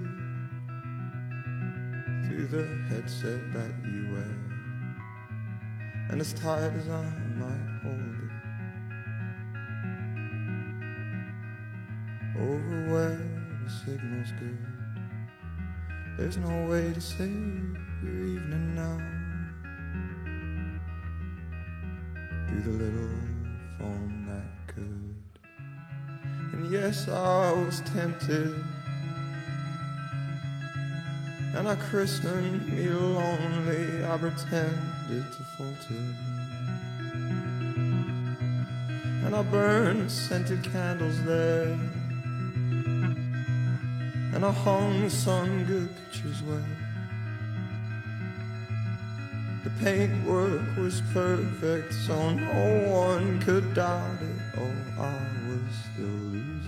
through the headset that you wear. And as tight as I might hold it, over where the signal's good. There's no way to save your evening now. Through the little phone that could. And yes, I was tempted. And I christened me lonely. I pretended to falter. And I burned scented candles there. And I hung some good pictures where the paintwork was perfect, so no one could doubt it. Oh, I was still losing.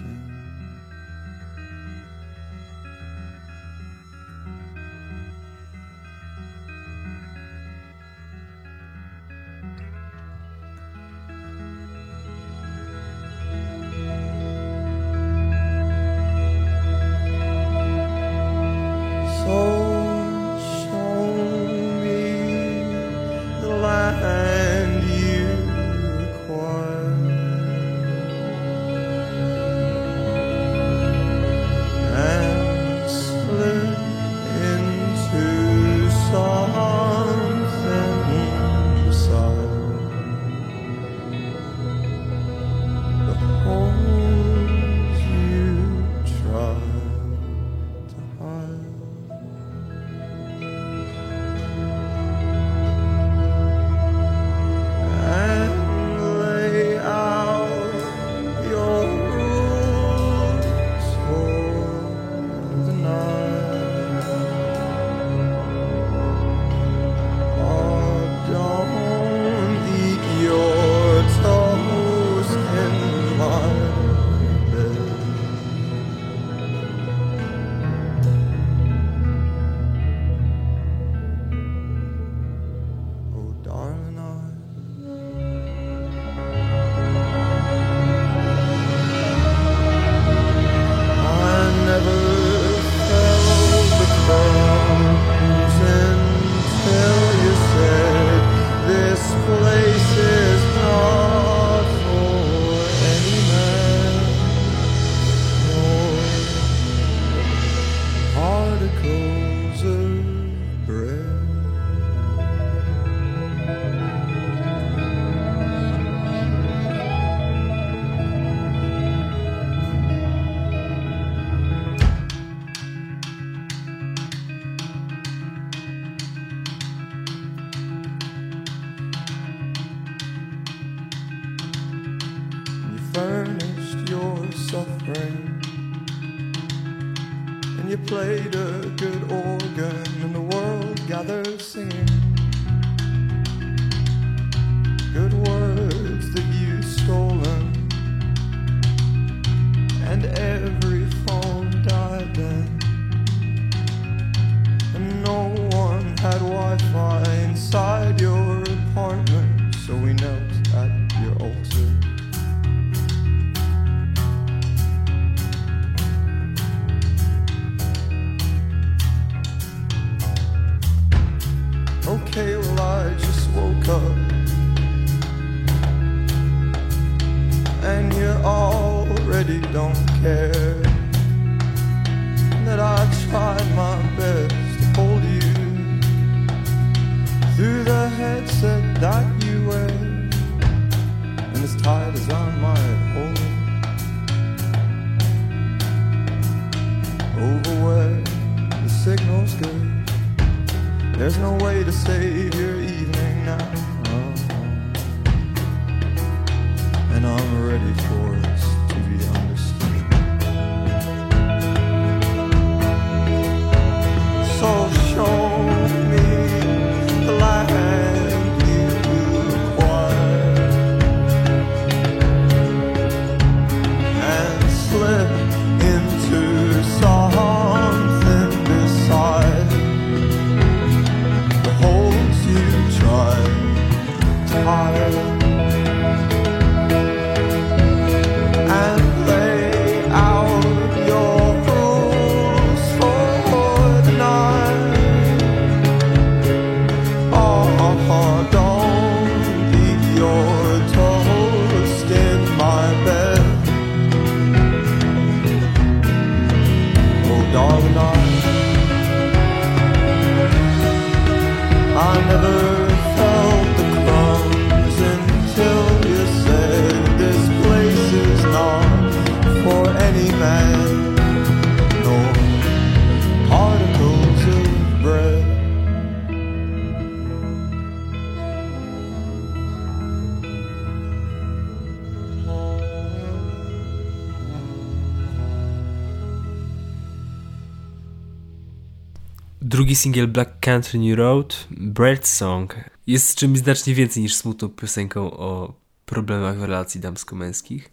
Drugi singiel Black Country New Road, Bird Song, jest czymś znacznie więcej niż smutną piosenką o problemach w relacji damsko-męskich,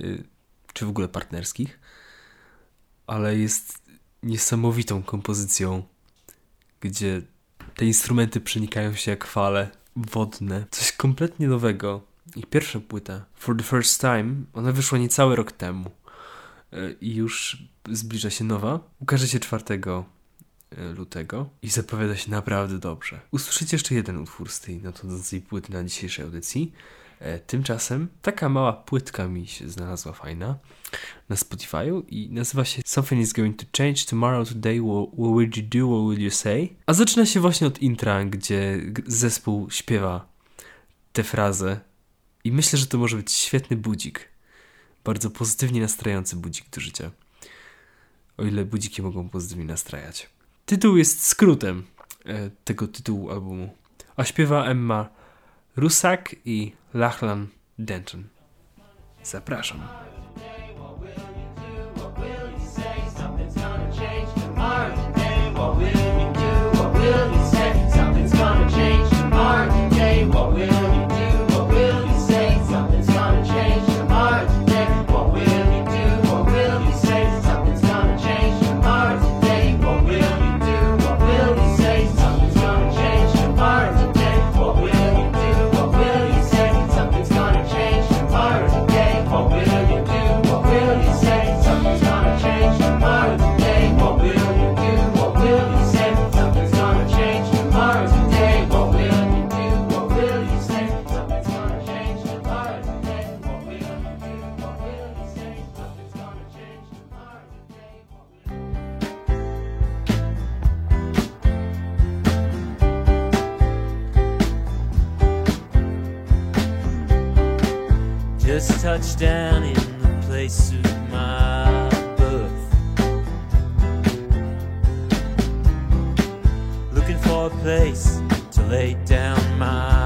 y, czy w ogóle partnerskich, ale jest niesamowitą kompozycją, gdzie te instrumenty przenikają się jak fale wodne. Coś kompletnie nowego. Ich pierwsza płyta, For the First Time, ona wyszła niecały rok temu y, i już zbliża się nowa. Ukaże się 4 lutego i zapowiada się naprawdę dobrze. Usłyszycie jeszcze jeden utwór z tej nadchodzącej płyty na dzisiejszej audycji. E, Tymczasem taka mała płytka mi się znalazła fajna na Spotify'u i nazywa się Something is going to change tomorrow, today, what, what will you do, what will you say? A zaczyna się właśnie od intra, gdzie zespół śpiewa tę frazę i myślę, że to może być świetny budzik. Bardzo pozytywnie nastrajający budzik do życia. O ile budziki mogą pozytywnie nastrajać. Tytuł jest skrótem e, tego tytułu albumu. A śpiewa Emma Rusak i Lachlan Denton. Zapraszam. Touched down in the place of my birth. Looking for a place to lay down my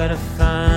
gotta find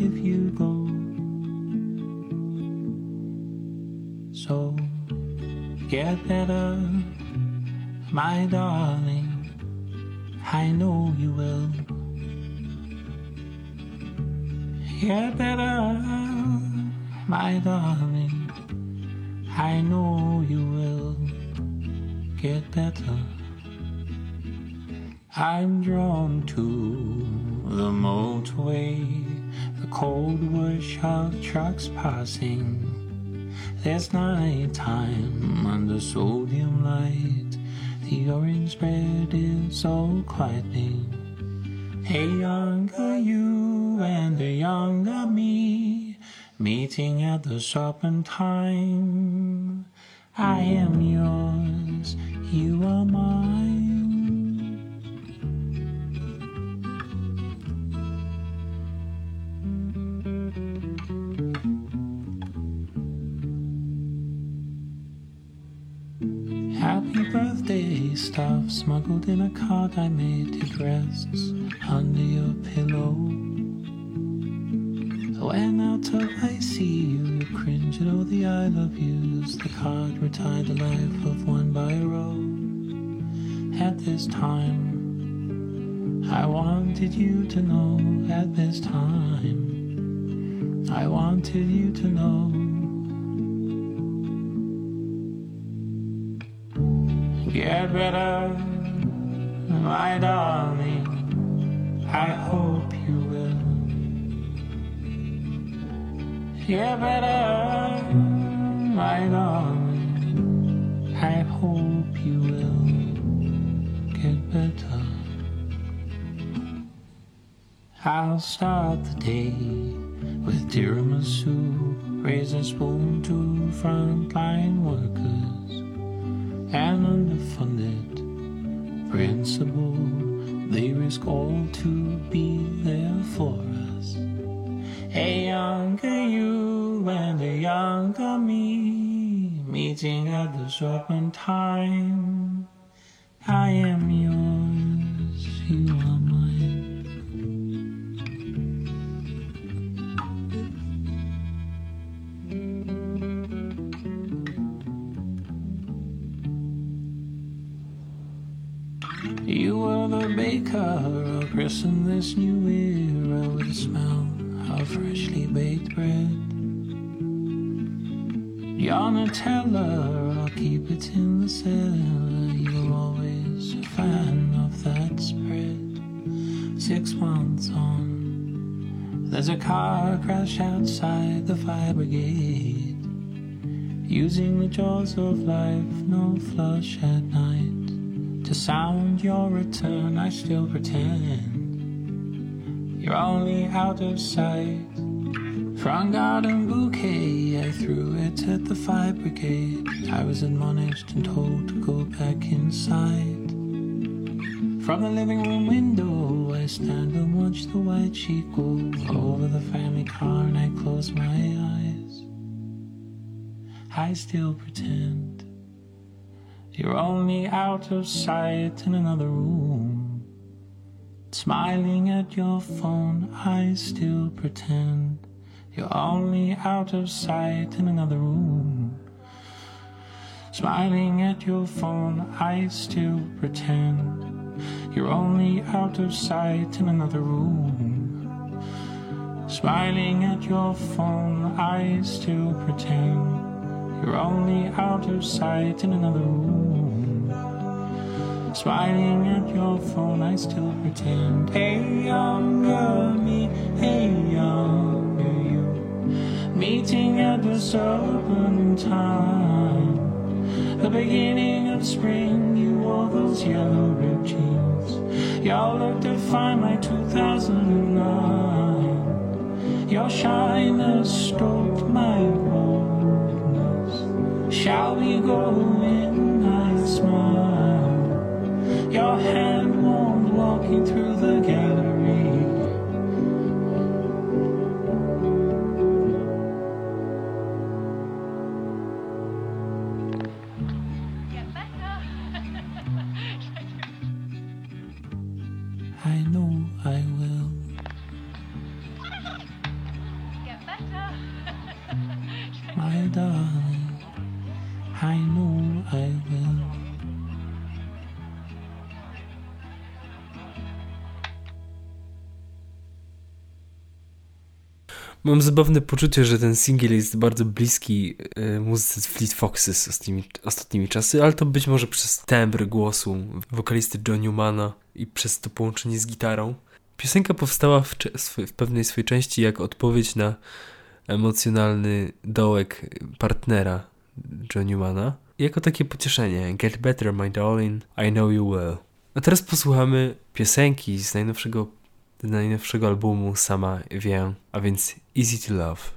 if you go. So get better, my darling. I know you will. Get better, my darling. I know you will get better. I'm drawn to the motorway, the cold wash of trucks passing. There's night time under sodium light. The orange bread is so quieting. A younger you and a younger me meeting at the shop in time. I am yours, you are mine. Stuff smuggled in a card I made. It rests under your pillow. When out of I see you, you cringe at oh, all the I love yous. The card retired the life of one by a row. At this time, I wanted you to know. At this time, I wanted you to know. Get better, my darling. I hope you will. Get better, my darling. I hope you will get better. I'll start the day with tiramisu, raise a spoon to frontline workers and underfunded principle. They risk all to be there for us. A younger you and a younger me meeting at the time. I am yours, you are mine. Baker who christened this new era with the smell of freshly baked bread. You're Nutella, I'll keep it in the cellar. You're always a fan of that spread. Six months on, there's a car crash outside the fire brigade. Using the jaws of life, no flush at night. Sound your return, I still pretend you're only out of sight. Front garden bouquet, I threw it at the fire brigade. I was admonished and told to go back inside. From the living room window, I stand and watch the white sheet go over the family car, and I close my eyes. I still pretend you're only out of sight in another room. Smiling at your phone, I still pretend you're only out of sight in another room. Smiling at your phone, I still pretend you're only out of sight in another room. Smiling at your phone, I still pretend you're only out of sight in another room. Smiling at your phone, I still pretend. Hey, younger me, hey, younger you. Meeting at the time. The beginning of spring, you wore those yellow ripped jeans. Y'all looked to find my 2009. Your shyness stoked my. Shall we go in? I smile. Your hand warmed walking through the gallery. Mam zabawne poczucie, że ten singiel jest bardzo bliski e, muzyce Fleet Foxes z ostatnimi, ostatnimi czasy, ale to być może przez tembr głosu wokalisty John Newmana i przez to połączenie z gitarą. Piosenka powstała w, w pewnej swojej części jak odpowiedź na emocjonalny dołek partnera John Newmana. Jako takie pocieszenie. Get better, my darling, I know you will. A teraz posłuchamy piosenki z najnowszego, najnowszego albumu Sama Wiem, a więc Easy to Love.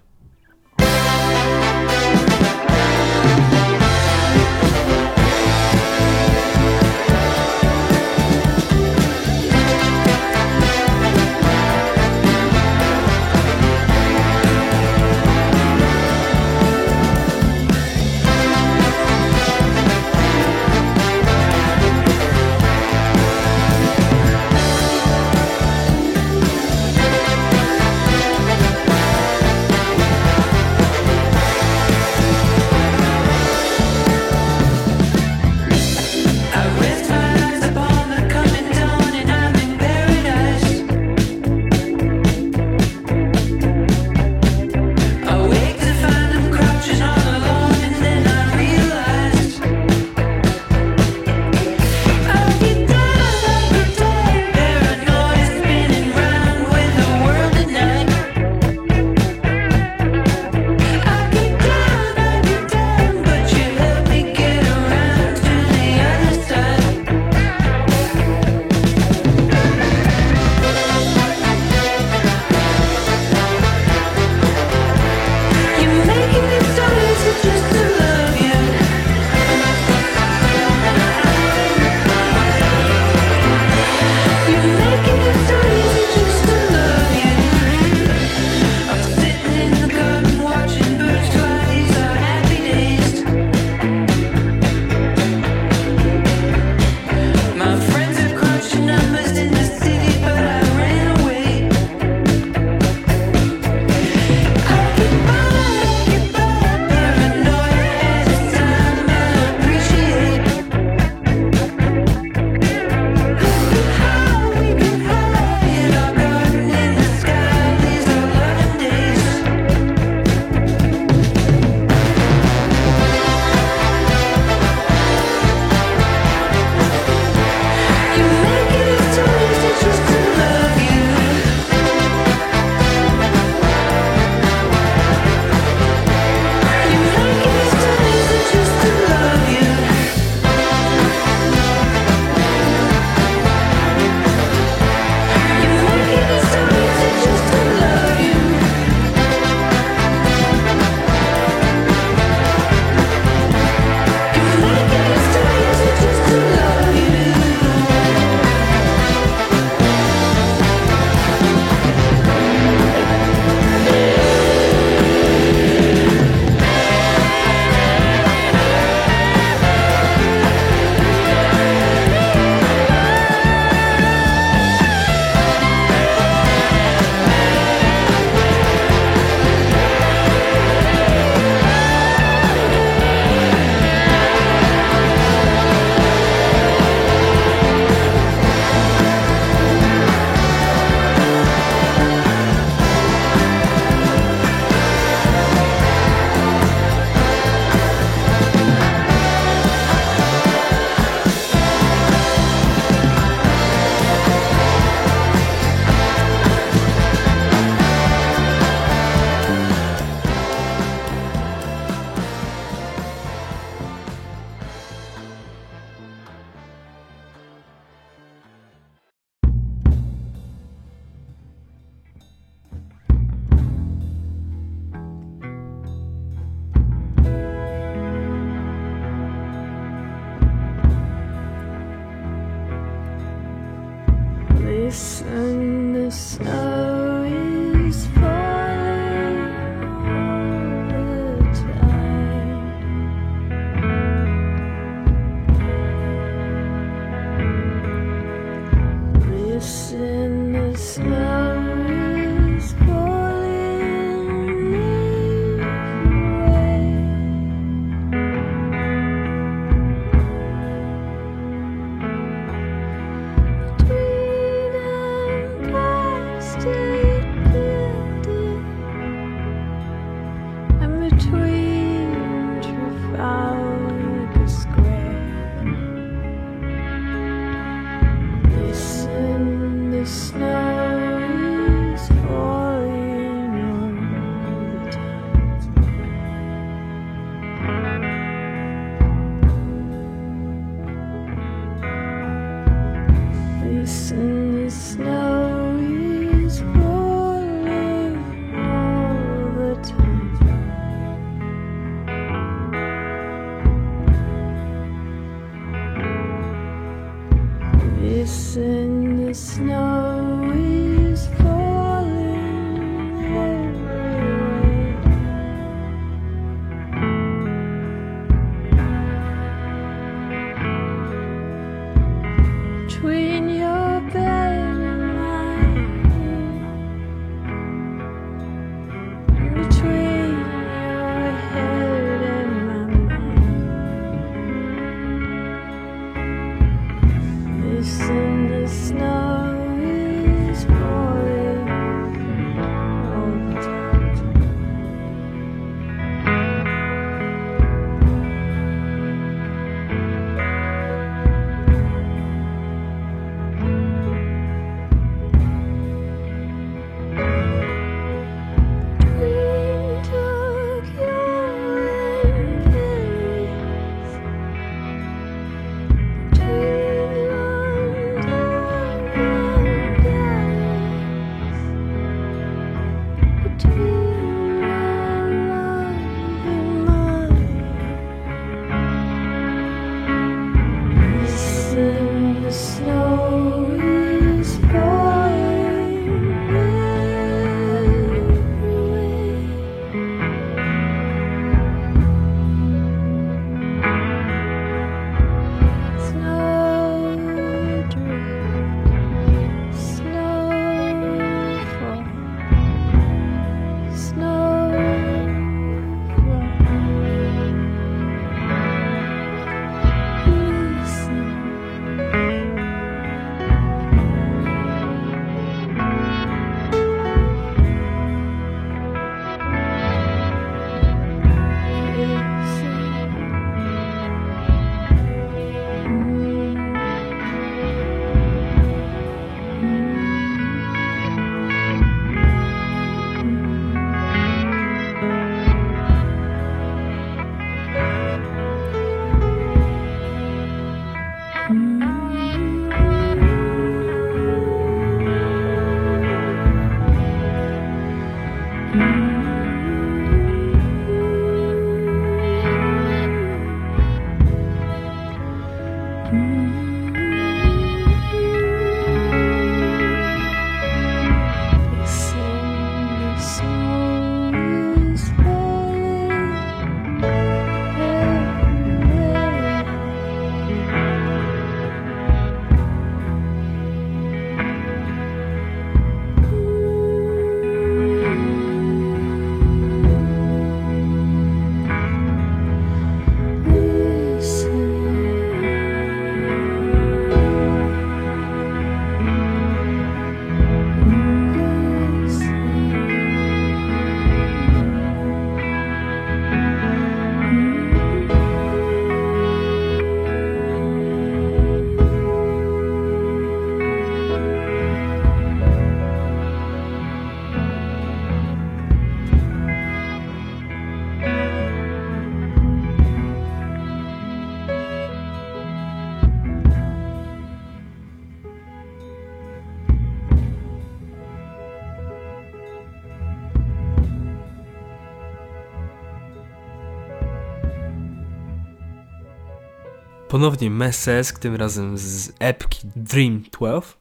Ponownie Messesk, tym razem z epki Dream 12.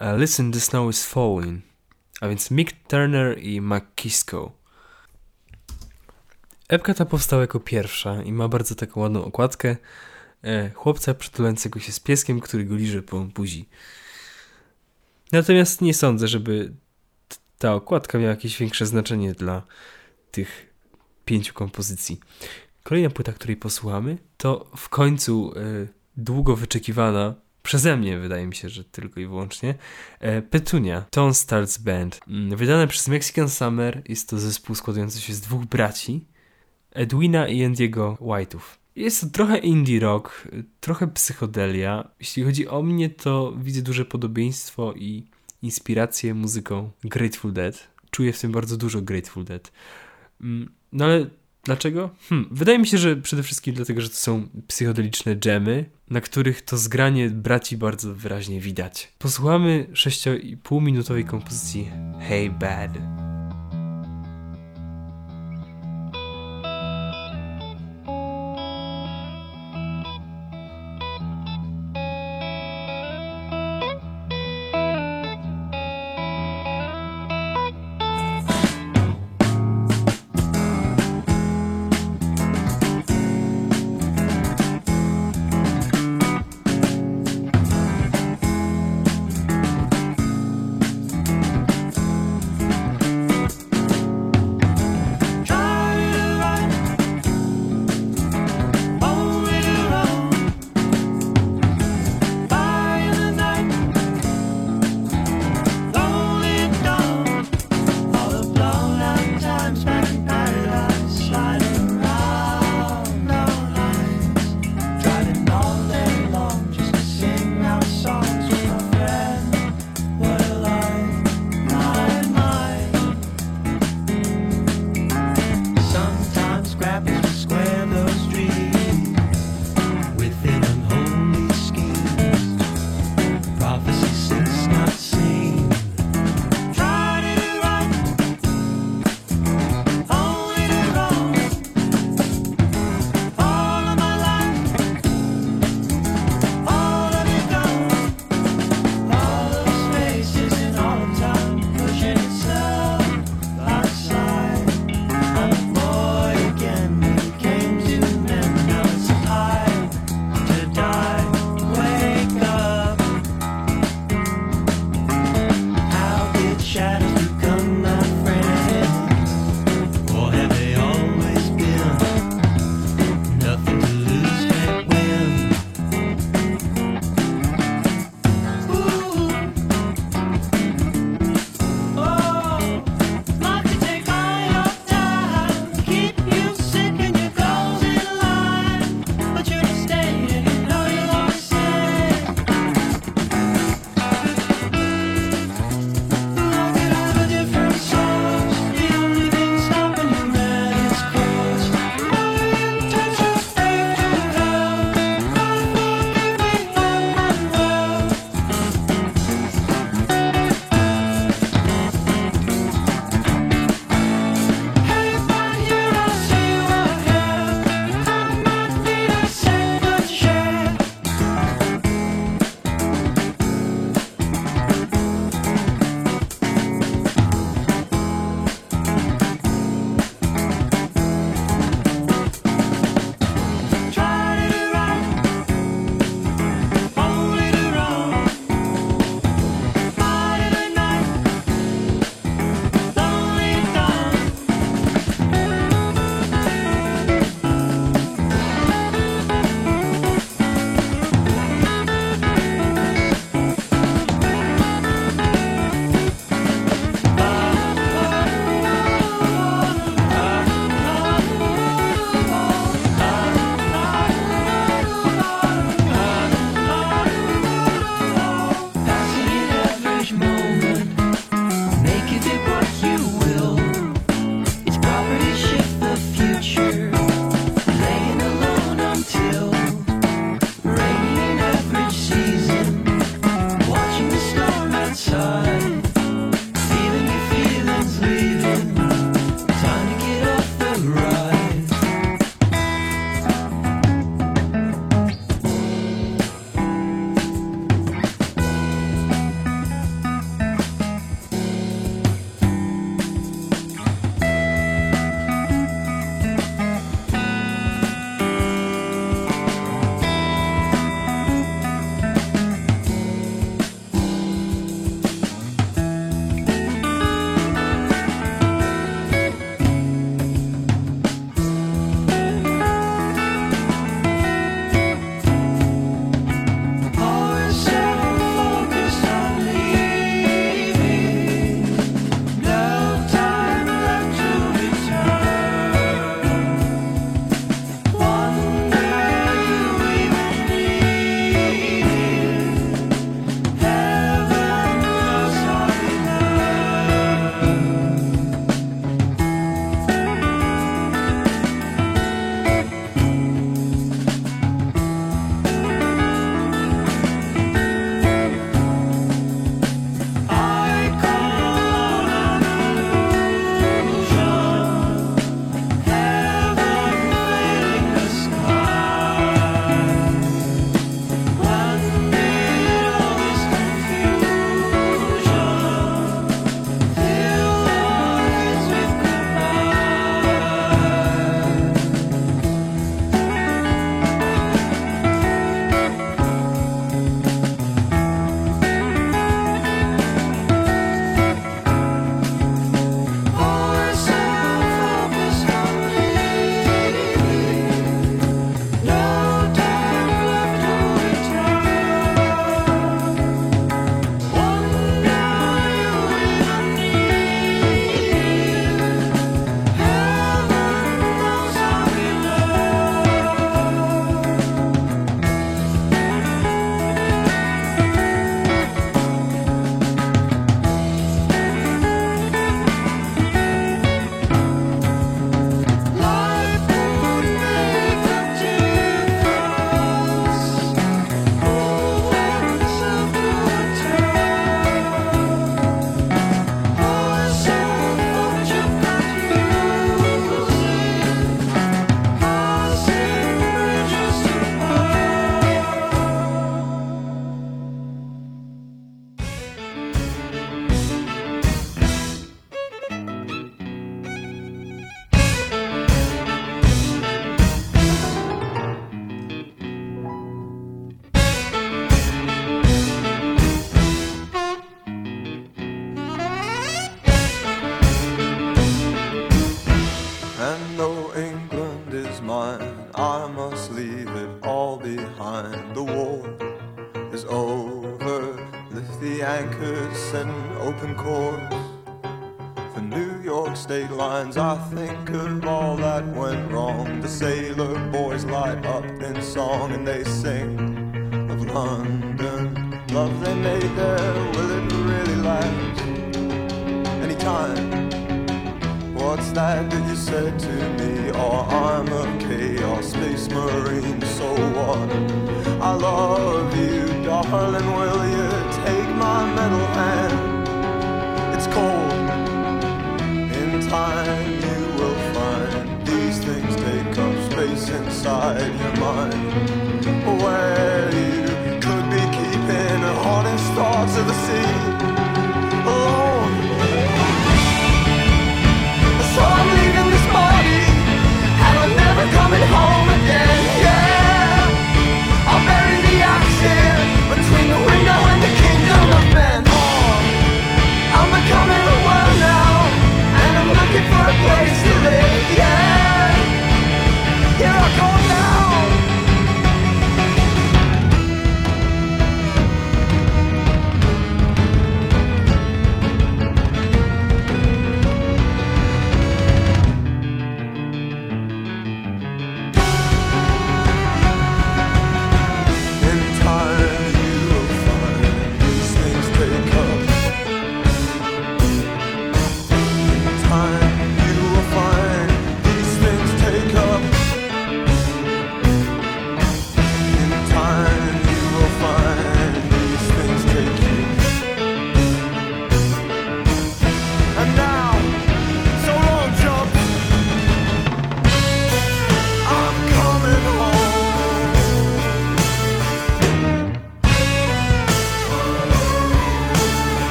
E, Listen, the snow is falling. A więc Mick Turner i McKisco. Epka ta powstała jako pierwsza i ma bardzo taką ładną okładkę e, chłopca przytulającego się z pieskiem, który go liże po buzi. Natomiast nie sądzę, żeby ta okładka miała jakieś większe znaczenie dla tych pięciu kompozycji. Kolejna płyta, której posłuchamy, to w końcu e, długo wyczekiwana przeze mnie, wydaje mi się, że tylko i wyłącznie, e, Petunia, Tone Starts Band. Mm, Wydane przez Mexican Summer, jest to zespół składający się z dwóch braci, Edwina i Andiego White'ów. Jest to trochę indie rock, trochę psychodelia. Jeśli chodzi o mnie, to widzę duże podobieństwo i inspirację muzyką Grateful Dead. Czuję w tym bardzo dużo Grateful Dead. Mm, No ale dlaczego? Hmm, wydaje mi się, że przede wszystkim dlatego, że to są psychodeliczne dżemy, na których to zgranie braci bardzo wyraźnie widać. Posłuchamy 6,5 minutowej kompozycji Hey Bad.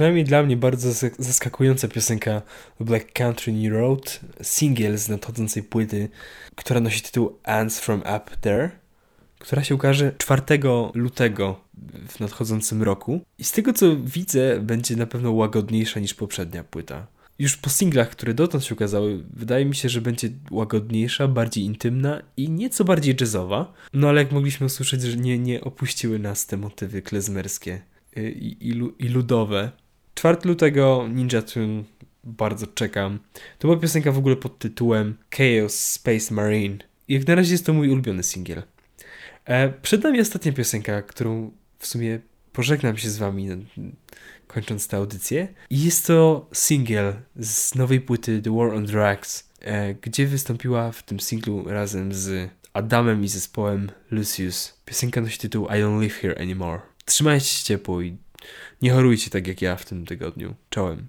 Przynajmniej dla mnie bardzo zas- zaskakująca piosenka Black Country New Road, singiel z nadchodzącej płyty, która nosi tytuł Ants from Up There, która się ukaże 4 lutego w nadchodzącym roku. I z tego co widzę, będzie na pewno łagodniejsza niż poprzednia płyta. Już po singlach, które dotąd się ukazały, wydaje mi się, że będzie łagodniejsza, bardziej intymna i nieco bardziej jazzowa. No ale jak mogliśmy usłyszeć, że nie, nie opuściły nas te motywy klezmerskie y, i, i, i ludowe. 4 lutego Ninja Tune bardzo czekam. To była piosenka w ogóle pod tytułem Chaos Space Marine. Jak na razie jest to mój ulubiony singiel. E, przed nami ostatnia piosenka, którą w sumie pożegnam się z wami, kończąc tę audycję. I jest to singiel z nowej płyty The War on Drugs, e, gdzie wystąpiła w tym singlu razem z Adamem i zespołem Lucius. Piosenka nosi tytuł I Don't Live Here Anymore. Trzymajcie się ciepło i nie chorujcie tak jak ja w tym tygodniu. Czołem.